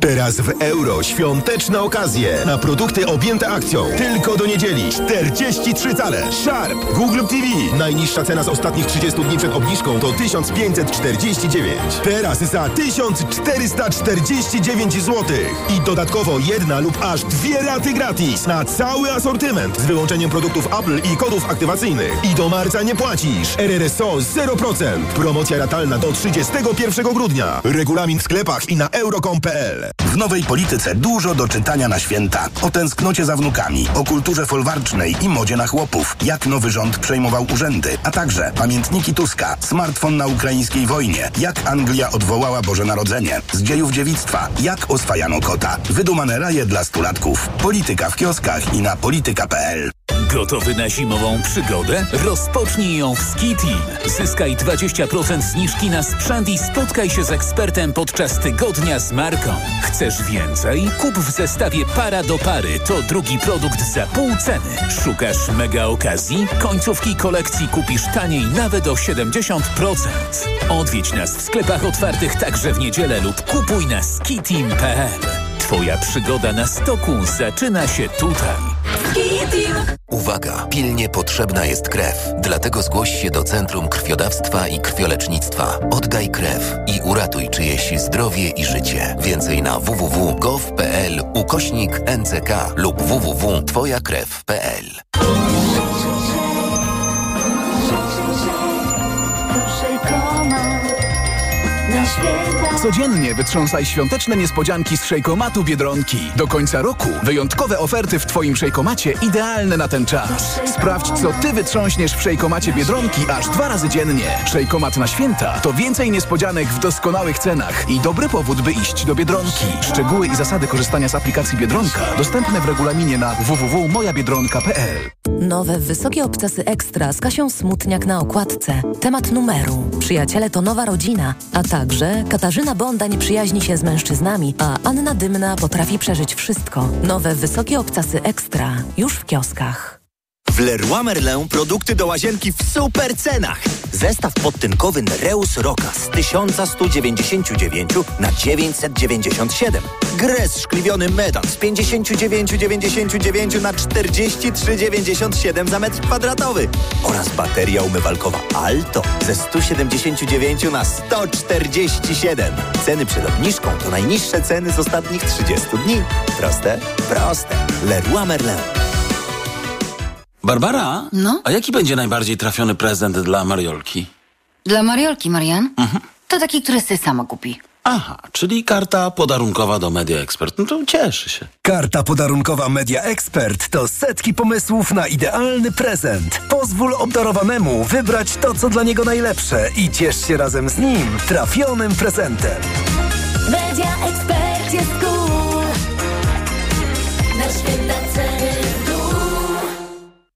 Teraz w euro świąteczne okazje na produkty objęte akcją. Tylko do niedzieli 43 cale. Sharp Google TV. Najniższa cena z ostatnich 30 dni przed obniżką to 1549. Teraz za 1449 zł. I dodatkowo jedna lub aż dwie raty gratis na cały asortyment z wyłączeniem produktów Apple i kodów aktywacyjnych. I do marca nie płacisz. RRSO 0%. Promocja ratalna do 31 grudnia. Regulamin w sklepach i na euro.com.pl. W nowej polityce dużo do czytania na święta. O tęsknocie za wnukami, o kulturze folwarcznej i modzie na chłopów. Jak nowy rząd przejmował urzędy, a także pamiętniki Tuska, smartfon na ukraińskiej wojnie, jak Anglia odwołała Boże Narodzenie, z dziejów dziewictwa, jak oswajano kota, wydumane raje dla stulatków. Polityka w kioskach i na polityka.pl. Gotowy na zimową przygodę? Rozpocznij ją w Ski Team. Zyskaj 20% zniżki na sprzęt i spotkaj się z ekspertem podczas tygodnia z marką. Chcesz więcej? Kup w zestawie para do pary. To drugi produkt za pół ceny. Szukasz mega okazji? Końcówki kolekcji kupisz taniej nawet o 70%. Odwiedź nas w sklepach otwartych także w niedzielę lub kupuj na skiteam.pl. Twoja przygoda na stoku zaczyna się tutaj. Uwaga! Pilnie potrzebna jest krew. Dlatego zgłoś się do Centrum Krwiodawstwa i Krwiolecznictwa. Oddaj krew i uratuj czyjeś zdrowie i życie. Więcej na www.gov.pl ukośnik NCK lub www.twojakrew.pl Codziennie wytrząsaj świąteczne niespodzianki z szejkomatu Biedronki. Do końca roku wyjątkowe oferty w Twoim szejkomacie idealne na ten czas. Sprawdź, co Ty wytrząśniesz w szejkomacie Biedronki aż dwa razy dziennie. Szejkomat na święta to więcej niespodzianek w doskonałych cenach i dobry powód, by iść do Biedronki. Szczegóły i zasady korzystania z aplikacji Biedronka dostępne w regulaminie na www.mojabiedronka.pl Nowe Wysokie Obcasy Ekstra z Kasią Smutniak na okładce. Temat numeru. Przyjaciele to nowa rodzina, a także Katarzyna Bonda nie przyjaźni się z mężczyznami, a Anna Dymna potrafi przeżyć wszystko. Nowe Wysokie Obcasy Ekstra. Już w kioskach. W Leroy Merlin produkty do łazienki w super cenach. Zestaw podtynkowy Nereus Roka z 1199 na 997. Gres szkliwiony Medan z 59,99 na 43,97 za metr kwadratowy. Oraz bateria umywalkowa Alto ze 179 na 147. Ceny przed obniżką to najniższe ceny z ostatnich 30 dni. Proste? Proste. Leroy Merlin. Barbara? No? A jaki będzie najbardziej trafiony prezent dla Mariolki? Dla Mariolki, Marian? To taki, który sobie sama kupi. Aha, czyli karta podarunkowa do Media Expert. No to cieszy się. Karta podarunkowa Media Expert to setki pomysłów na idealny prezent. Pozwól obdarowanemu wybrać to, co dla niego najlepsze i ciesz się razem z nim trafionym prezentem. Media Expert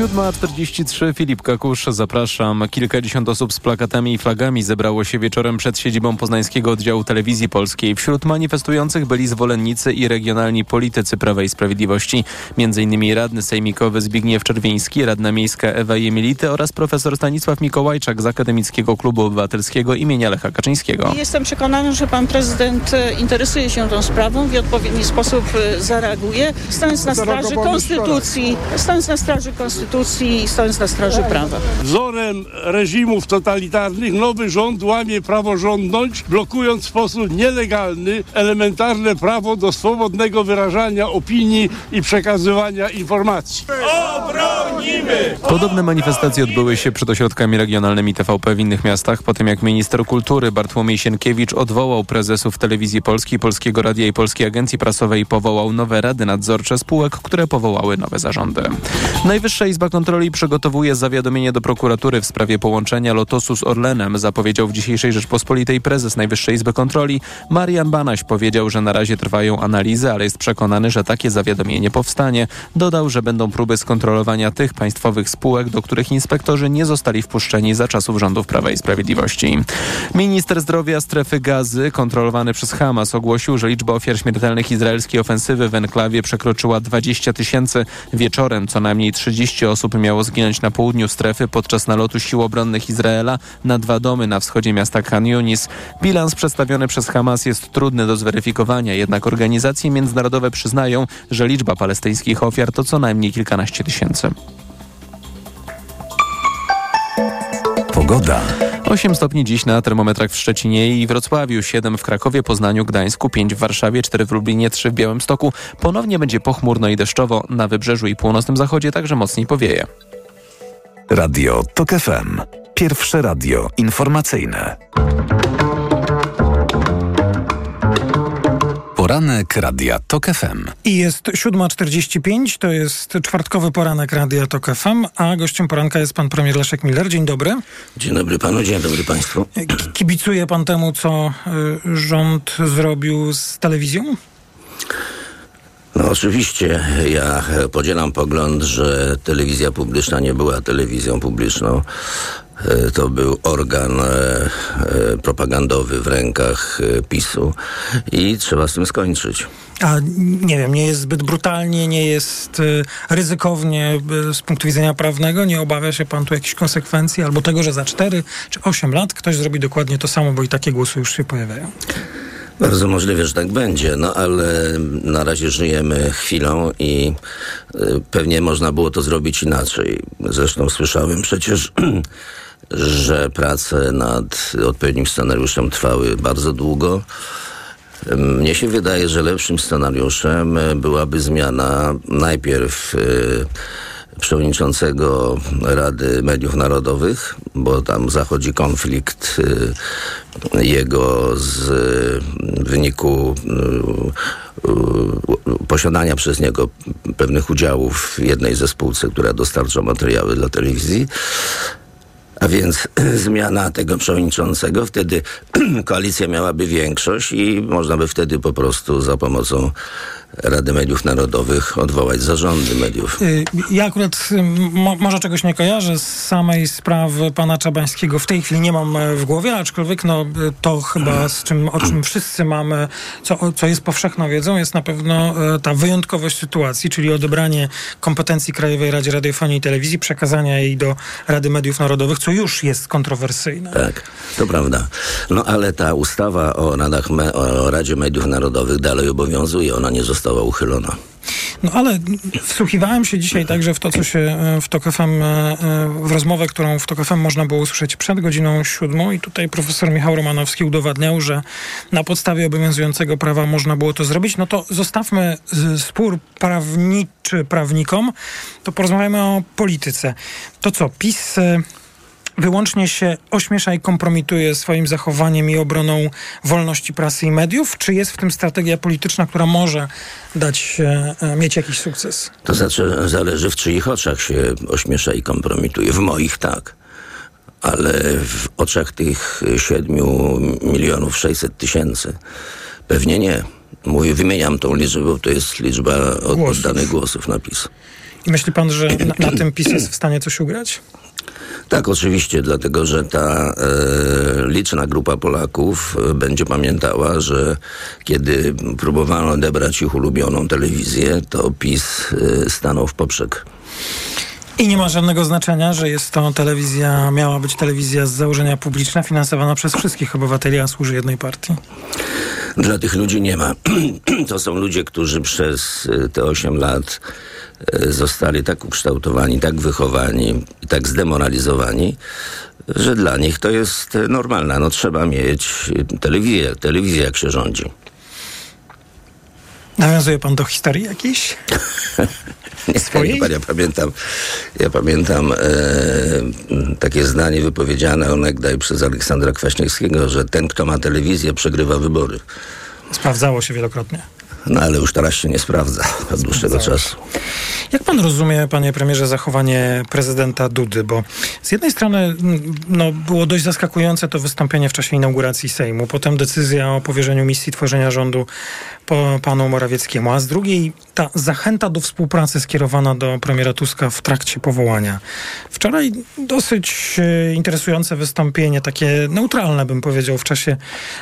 7.43 Filip Kakusz, zapraszam. Kilkadziesiąt osób z plakatami i flagami zebrało się wieczorem przed siedzibą Poznańskiego Oddziału Telewizji Polskiej. Wśród manifestujących byli zwolennicy i regionalni politycy Prawa i Sprawiedliwości. Między innymi radny sejmikowy Zbigniew Czerwiński, radna miejska Ewa Jemility oraz profesor Stanisław Mikołajczak z Akademickiego Klubu Obywatelskiego imienia Lecha Kaczyńskiego. Jestem przekonany, że pan prezydent e, interesuje się tą sprawą, w odpowiedni sposób e, zareaguje, stając na straży konstytucji, stając na straży konstytucji i stając na straży prawa. Wzorem reżimów totalitarnych nowy rząd łamie praworządność, blokując w sposób nielegalny elementarne prawo do swobodnego wyrażania opinii i przekazywania informacji. Obronimy! Podobne manifestacje odbyły się przed ośrodkami regionalnymi TVP w innych miastach, po tym jak minister kultury Bartłomiej Sienkiewicz odwołał prezesów Telewizji Polskiej, Polskiego Radia i Polskiej Agencji Prasowej i powołał nowe rady nadzorcze spółek, które powołały nowe zarządy. Najwyższa Izba Kontroli przygotowuje zawiadomienie do prokuratury w sprawie połączenia Lotosu z Orlenem, zapowiedział w dzisiejszej Rzeczpospolitej prezes Najwyższej Izby Kontroli. Marian Banaś powiedział, że na razie trwają analizy, ale jest przekonany, że takie zawiadomienie powstanie. Dodał, że będą próby skontrolowania tych państwowych spółek, do których inspektorzy nie zostali wpuszczeni za czasów rządów Prawa i Sprawiedliwości. Minister zdrowia strefy gazy, kontrolowany przez Hamas, ogłosił, że liczba ofiar śmiertelnych izraelskiej ofensywy w enklawie przekroczyła 20 tysięcy. Wieczorem co najmniej 30 osób miało zginąć na południu strefy podczas nalotu sił obronnych Izraela na dwa domy na wschodzie miasta Khan Yunis. Bilans przedstawiony przez Hamas jest trudny do zweryfikowania, jednak organizacje międzynarodowe przyznają, że liczba palestyńskich ofiar to co najmniej kilkanaście tysięcy. Pogoda. 8 stopni dziś na termometrach w Szczecinie i Wrocławiu, 7 w Krakowie, Poznaniu, Gdańsku, 5 w Warszawie, 4 w Lublinie, 3 w Białymstoku. Ponownie będzie pochmurno i deszczowo. Na wybrzeżu i północnym zachodzie także mocniej powieje. Radio TOK FM. Pierwsze radio informacyjne. Poranek Radia TOK FM. I jest 7.45, to jest czwartkowy poranek Radia TOK FM, a gościem poranka jest pan premier Leszek Miller. Dzień dobry. Dzień dobry panu, dzień dobry państwu. Kibicuje pan temu, co y, rząd zrobił z telewizją? No oczywiście, ja podzielam pogląd, że telewizja publiczna nie była telewizją publiczną. E, To był organ e, e, propagandowy w rękach PiSu i trzeba z tym skończyć. A nie wiem, nie jest zbyt brutalnie, nie jest ryzykownie z punktu widzenia prawnego? Nie obawia się pan tu jakichś konsekwencji albo tego, że za 4 czy 8 lat ktoś zrobi dokładnie to samo, bo i takie głosy już się pojawiają? Bardzo możliwe, że tak będzie, no ale na razie żyjemy chwilą i pewnie można było to zrobić inaczej. Zresztą słyszałem przecież, że prace nad odpowiednim scenariuszem trwały bardzo długo. Mnie się wydaje, że lepszym scenariuszem byłaby zmiana najpierw y, przewodniczącego Rady Mediów Narodowych, bo tam zachodzi konflikt y, jego z y, wyniku posiadania przez niego pewnych udziałów w jednej ze spółce, która dostarcza materiały dla telewizji. A więc zmiana tego przewodniczącego, wtedy koalicja miałaby większość i można by wtedy po prostu za pomocą Rady Mediów Narodowych odwołać zarządy mediów. Y, Ja akurat y, mo, może czegoś nie kojarzę z samej sprawy pana Czabańskiego. W tej chwili nie mam e, w głowie, aczkolwiek no, y, to chyba z czym, o czym wszyscy mamy, co, co jest powszechną wiedzą, jest na pewno e, ta wyjątkowość sytuacji, czyli odebranie kompetencji Krajowej Radzie Radiofonii i Telewizji, przekazania jej do Rady Mediów Narodowych, co już jest kontrowersyjne. Tak, to prawda. No ale ta ustawa o, radach o Radzie Mediów Narodowych dalej obowiązuje, ona nie została uchylona. No ale wsłuchiwałem się dzisiaj także w to, co się e, w TOK FM, e, e, w rozmowę, którą w TOK FM można było usłyszeć przed godziną siódmą i tutaj profesor Michał Romanowski udowadniał, że na podstawie obowiązującego prawa można było to zrobić. No to zostawmy spór prawniczy prawnikom, to porozmawiamy o polityce. To co, PiS... wyłącznie się ośmiesza i kompromituje swoim zachowaniem i obroną wolności prasy i mediów, czy jest w tym strategia polityczna, która może dać, e, e, mieć jakiś sukces? To znaczy zależy w czyich oczach się ośmiesza i kompromituje. W moich tak. Ale w oczach tych 7 milionów 600 tysięcy pewnie nie. Mówię, wymieniam tą liczbę, bo to jest liczba od- Głosów. oddanych głosów na PiS. I myśli pan, że na, na tym PiS jest w stanie coś ugrać? Tak, oczywiście, dlatego że ta e, liczna grupa Polaków e, będzie pamiętała, że kiedy próbowano odebrać ich ulubioną telewizję, to PiS e, stanął w poprzek. I nie ma żadnego znaczenia, że jest to telewizja, miała być telewizja z założenia publiczna, finansowana przez wszystkich obywateli, a służy jednej partii. Dla tych ludzi nie ma. To są ludzie, którzy przez e, te 8 lat e, zostali tak ukształtowani, tak wychowani tak zdemoralizowani, że dla nich to jest e, normalne. No trzeba mieć telewizję, telewizję jak się rządzi. Nawiązuje pan do historii jakiejś? Nie, Swojej? Ja pamiętam, ja pamiętam e, takie zdanie wypowiedziane onegdaj przez Aleksandra Kwaśniewskiego, że ten, kto ma telewizję, przegrywa wybory. Sprawdzało się wielokrotnie. No ale już teraz się nie sprawdza od dłuższego czasu. Jak pan rozumie, panie premierze, zachowanie prezydenta Dudy? Bo z jednej strony mm, no, było dość zaskakujące to wystąpienie w czasie inauguracji Sejmu, potem decyzja o powierzeniu misji tworzenia rządu po panu Morawieckiemu, a z drugiej ta zachęta do współpracy skierowana do premiera Tuska w trakcie powołania. Wczoraj dosyć e, interesujące wystąpienie, takie neutralne bym powiedział, w czasie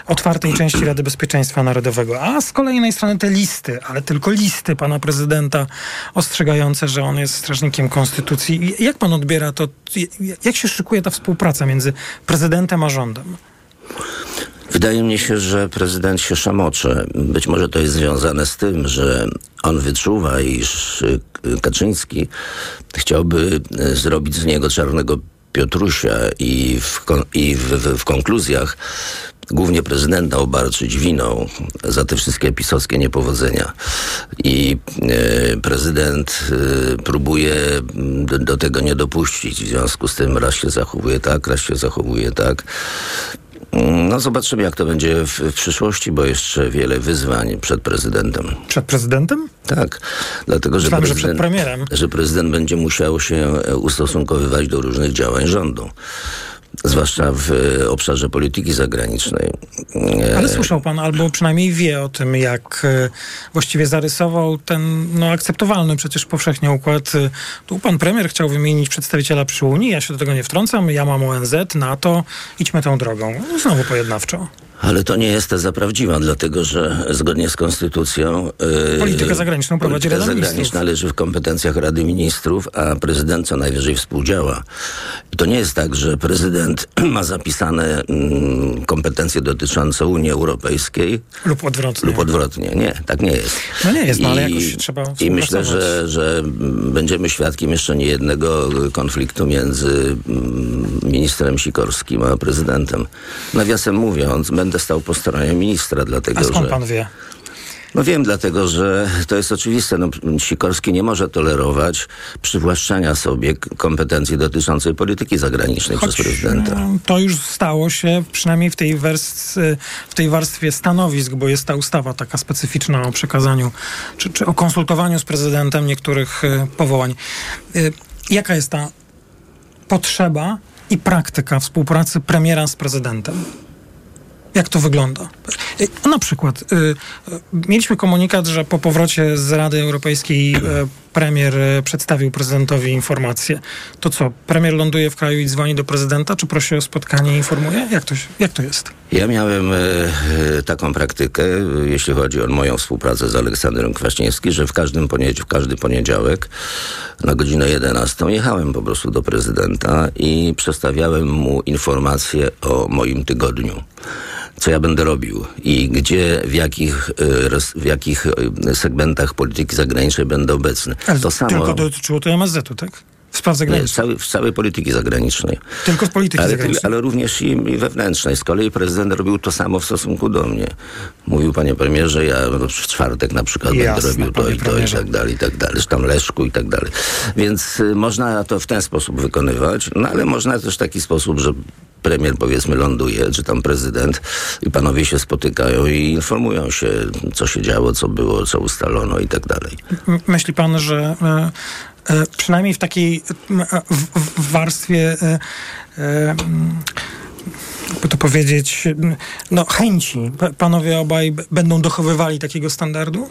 otwartej części Rady Bezpieczeństwa Narodowego, a z kolejnej strony te listy, ale tylko listy pana prezydenta ostrzegające, że on jest strażnikiem konstytucji. Jak pan odbiera to? Jak się szykuje ta współpraca między prezydentem a rządem? Wydaje mi się, że prezydent się szamocze. Być może to jest związane z tym, że on wyczuwa, iż y, Kaczyński chciałby y, zrobić z niego czarnego Piotrusia i w, i w, w, w konkluzjach głównie prezydenta obarczyć winą za te wszystkie pisowskie niepowodzenia. I e, prezydent e, próbuje do, do tego nie dopuścić. W związku z tym raz się zachowuje tak, raz się zachowuje tak. No zobaczymy, jak to będzie w, w przyszłości, bo jeszcze wiele wyzwań przed prezydentem. Przed prezydentem? Tak, dlatego że, że prezydent, przed premierem. że prezydent będzie musiał się e, ustosunkowywać do różnych działań rządu. Zwłaszcza w e, obszarze polityki zagranicznej. E, Ale słyszał pan, albo przynajmniej wie o tym, jak e, właściwie zarysował ten no, akceptowalny przecież powszechnie układ. Tu pan premier chciał wymienić przedstawiciela przy Unii, ja się do tego nie wtrącam, ja mam ONZ, NATO, idźmy tą drogą. No, Znowu pojednawczo. Ale to nie jest teza prawdziwa, dlatego że zgodnie z konstytucją... e, Politykę zagraniczną prowadzi polityka Rada Ministrów. zagraniczna leży w kompetencjach Rady Ministrów, a prezydent co najwyżej współdziała. I to nie jest tak, że prezydent ma zapisane mm, kompetencje dotyczące Unii Europejskiej Lub odwrotnie. lub odwrotnie. Nie, tak nie jest. No nie jest, no ale jakoś trzeba I myślę, że, że będziemy świadkiem jeszcze niejednego konfliktu między mm, ministrem Sikorskim a prezydentem. Nawiasem mówiąc, będę stał po stronie ministra, dlatego A skąd że... pan wie? No wiem, dlatego że to jest oczywiste. No, Sikorski nie może tolerować przywłaszczania sobie kompetencji dotyczącej polityki zagranicznej Choć przez prezydenta. e, to już stało się przynajmniej w tej, wers- w tej warstwie stanowisk, bo jest ta ustawa taka specyficzna o przekazaniu czy, czy o konsultowaniu z prezydentem niektórych e, powołań. E, Jaka jest ta potrzeba i praktyka współpracy premiera z prezydentem? Jak to wygląda? Na przykład y, y, mieliśmy komunikat, że po powrocie z Rady Europejskiej y, premier y, przedstawił prezydentowi informację. To co, premier ląduje w kraju i dzwoni do prezydenta, czy prosi o spotkanie i informuje? Jak to, jak to jest? Ja miałem e, e, taką praktykę, e, jeśli chodzi o moją współpracę z Aleksandrem Kwaśniewskim, że w, każdym poniedziałek, w każdy poniedziałek na godzinę 11 jechałem po prostu do prezydenta i przedstawiałem mu informacje o moim tygodniu. Co ja będę robił i gdzie, w jakich, e, w jakich e, segmentach polityki zagranicznej będę obecny. Ale to samo. Tylko dotyczyło to MSZ-u, tak? W spraw Nie, zagranicznych. w całej, w całej polityki zagranicznej. Tylko z polityki ale, zagranicznej. ale również i, i wewnętrznej. Z kolei prezydent robił to samo w stosunku do mnie. Mówił, panie premierze, ja w czwartek na przykład Jasne, będę robił to i to i premierze. tak dalej, i tak dalej. Zresztą Leszku i tak dalej. Więc y, można to w ten sposób wykonywać, no ale można też w taki sposób, że premier powiedzmy ląduje, czy tam prezydent i panowie się spotykają i informują się, co się działo, co było, co ustalono i tak dalej. Myśli pan, że e, przynajmniej w takiej e, w, w warstwie, e, e, jakby to powiedzieć, no chęci, pa- panowie obaj będą dochowywali takiego standardu?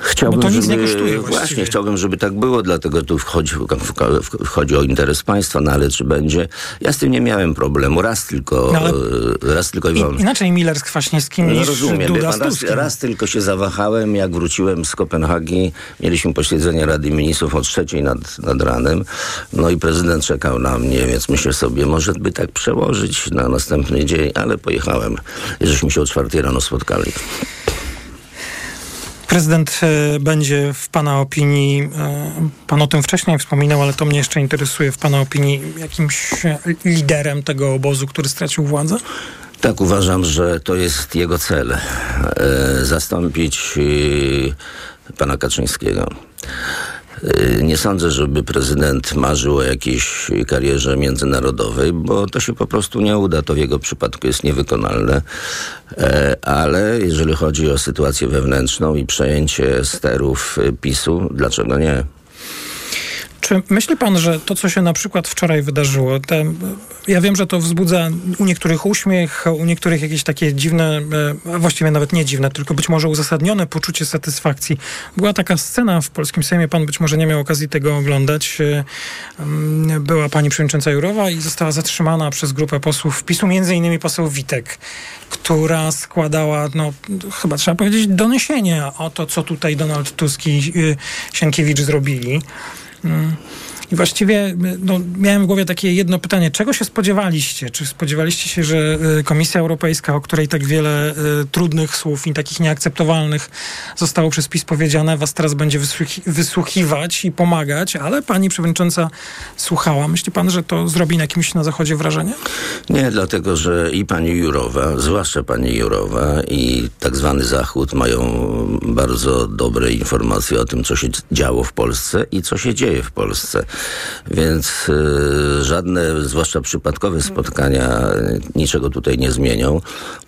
Chciałbym, Bo to nic żeby, nie kosztuje Właśnie, chciałbym, żeby tak było, dlatego tu wchodzi, wchodzi o interes państwa, no ale czy będzie? Ja z tym nie miałem problemu. Raz tylko, No e, raz tylko i wolno. inaczej Miller z Kwaśniewskim No niż rozumiem. Duda pan, raz, raz tylko się zawahałem, jak wróciłem z Kopenhagi. Mieliśmy posiedzenie Rady Ministrów o trzeciej nad, nad ranem. No i prezydent czekał na mnie, więc myślę sobie, może by tak przełożyć na następny dzień, ale pojechałem. Żeśmy się o czwartej rano spotkali. Prezydent e, będzie w Pana opinii, e, Pan o tym wcześniej wspominał, ale to mnie jeszcze interesuje, w Pana opinii jakimś e, liderem tego obozu, który stracił władzę? Tak, uważam, że to jest jego cel. Zastąpić pana Kaczyńskiego. E, Nie sądzę, żeby prezydent marzył o jakiejś karierze międzynarodowej, bo to się po prostu nie uda. To w jego przypadku jest niewykonalne. E, Ale jeżeli chodzi o sytuację wewnętrzną i przejęcie sterów e, PiSu, dlaczego nie? Czy myśli pan, że to, co się na przykład wczoraj wydarzyło, te, ja wiem, że to wzbudza u niektórych uśmiech, u niektórych jakieś takie dziwne, e, a właściwie nawet nie dziwne, tylko być może uzasadnione poczucie satysfakcji. Była taka scena w Polskim Sejmie, pan być może nie miał okazji tego oglądać. E, mm, Była pani przewodnicząca Jurowa i została zatrzymana przez grupę posłów PiSu, między innymi poseł Witek, która składała, no chyba trzeba powiedzieć, doniesienie o to, co tutaj Donald Tusk i y, Sienkiewicz zrobili. Mm. I właściwie no, miałem w głowie takie jedno pytanie. Czego się spodziewaliście? Czy spodziewaliście się, że y, Komisja Europejska, o której tak wiele y, trudnych słów i takich nieakceptowalnych zostało przez PiS powiedziane, was teraz będzie wysłuchi- wysłuchiwać i pomagać, ale pani przewodnicząca słuchała. Myśli pan, że to zrobi na kimś na Zachodzie wrażenie? Nie, dlatego że i pani Jurowa, zwłaszcza pani Jurowa i tak zwany Zachód mają bardzo dobre informacje o tym, co się działo w Polsce i co się dzieje w Polsce. Więc y, żadne, zwłaszcza przypadkowe spotkania niczego tutaj nie zmienią.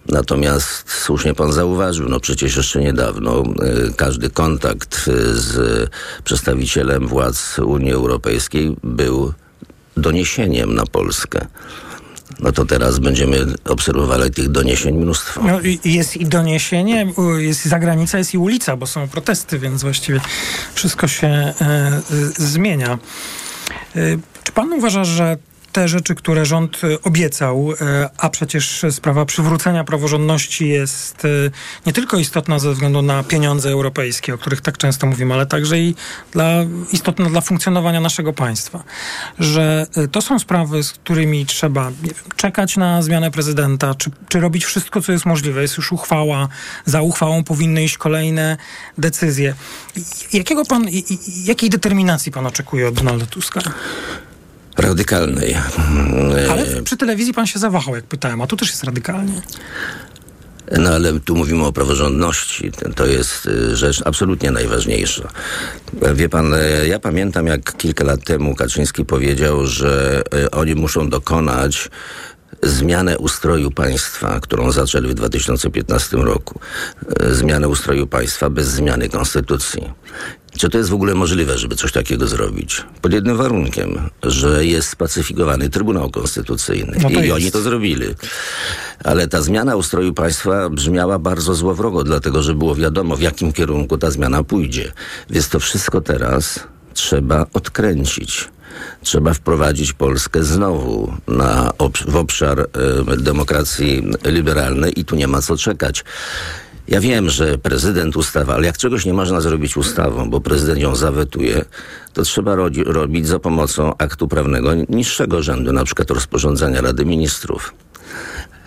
Natomiast słusznie pan zauważył, no przecież jeszcze niedawno y, każdy kontakt y, z przedstawicielem władz Unii Europejskiej był doniesieniem na Polskę. No to teraz będziemy obserwowali tych doniesień mnóstwo. No, jest i doniesienie, jest i zagranica, jest i ulica, bo są protesty, więc właściwie wszystko się e, e, zmienia. E, czy pan uważa, że te rzeczy, które rząd e, obiecał, e, a przecież sprawa przywrócenia praworządności jest e, nie tylko istotna ze względu na pieniądze europejskie, o których tak często mówimy, ale także i dla, istotna dla funkcjonowania naszego państwa, że to są sprawy, z którymi trzeba wiem, czekać na zmianę prezydenta, czy, czy robić wszystko, co jest możliwe. Jest już uchwała, za uchwałą powinny iść kolejne decyzje. Jakiego pan, jakiej determinacji pan oczekuje od Donalda Tuska? Radykalnej. Ale w- przy telewizji pan się zawahał, jak pytałem, a tu też jest radykalnie. No ale tu mówimy o praworządności. To jest y, rzecz absolutnie najważniejsza. Wie pan, y, ja pamiętam jak kilka lat temu Kaczyński powiedział, że oni muszą dokonać zmianę ustroju państwa, którą zaczęli w 2015 roku. Zmianę ustroju państwa bez zmiany konstytucji. Czy to jest w ogóle możliwe, żeby coś takiego zrobić? Pod jednym warunkiem, że jest spacyfikowany Trybunał Konstytucyjny. No I jest. oni to zrobili. Ale ta zmiana ustroju państwa brzmiała bardzo złowrogo, dlatego że było wiadomo, w jakim kierunku ta zmiana pójdzie. Więc to wszystko teraz trzeba odkręcić. Trzeba wprowadzić Polskę znowu na w obszar e, demokracji liberalnej i tu nie ma co czekać. Ja wiem, że prezydent ustawa, ale jak czegoś nie można zrobić ustawą, bo prezydent ją zawetuje, to trzeba robić za pomocą aktu prawnego niższego rzędu, na przykład rozporządzenia Rady Ministrów.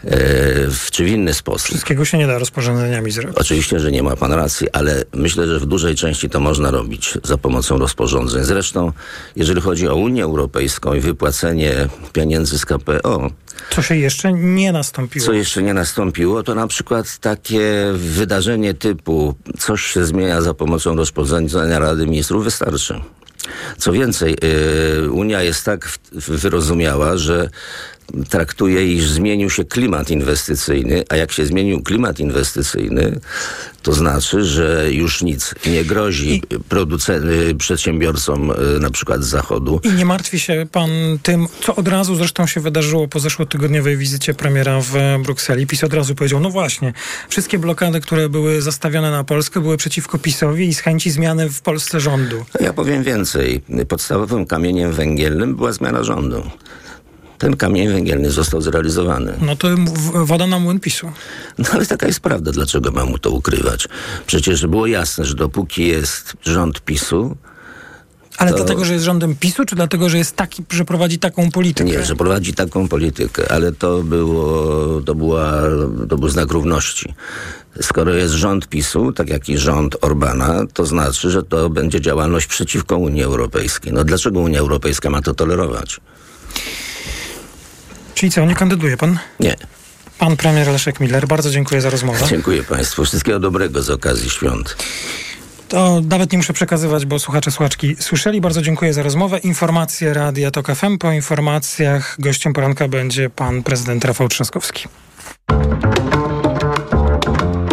E, w, czy w inny sposób. Wszystkiego się nie da rozporządzeniami zrobić. Oczywiście, że nie ma pan racji, ale myślę, że w dużej części to można robić za pomocą rozporządzeń. Zresztą, jeżeli chodzi o Unię Europejską i wypłacenie pieniędzy z KPO, Co się jeszcze nie nastąpiło. co jeszcze nie nastąpiło, to na przykład takie wydarzenie typu coś się zmienia za pomocą rozporządzenia Rady Ministrów wystarczy. Co więcej, y, Unia jest tak wyrozumiała, że traktuje, iż zmienił się klimat inwestycyjny, a jak się zmienił klimat inwestycyjny, to znaczy, że już nic nie grozi producen- y, przedsiębiorcom y, na przykład z Zachodu. I nie martwi się pan tym, co od razu zresztą się wydarzyło po zeszłotygodniowej wizycie premiera w Brukseli. PiS od razu powiedział, no właśnie, wszystkie blokady, które były zastawione na Polskę, były przeciwko PiSowi i z chęci zmiany w Polsce rządu. Ja powiem więcej. Podstawowym kamieniem węgielnym była zmiana rządu. Ten kamień węgielny został zrealizowany. No to woda na młyn PiSu. No ale taka jest prawda, dlaczego mam mu to ukrywać? Przecież było jasne, że dopóki jest rząd PiSu, Ale to- dlatego, że jest rządem PiSu, czy dlatego, że jest taki, że prowadzi taką politykę? Nie, że prowadzi taką politykę, ale to było, to była, to był znak równości. Skoro jest rząd PiSu, tak jak i rząd Orbana, to znaczy, że to będzie działalność przeciwko Unii Europejskiej. No dlaczego Unia Europejska ma to tolerować? Czyli co, nie kandyduje pan? Nie. Pan premier Leszek Miller, bardzo dziękuję za rozmowę. Dziękuję Państwu. Wszystkiego dobrego z okazji świąt. To nawet nie muszę przekazywać, bo słuchacze, słuchaczki słyszeli. Bardzo dziękuję za rozmowę. Informacje Radia TOK FM. Po informacjach gościem poranka będzie pan prezydent Rafał Trzaskowski.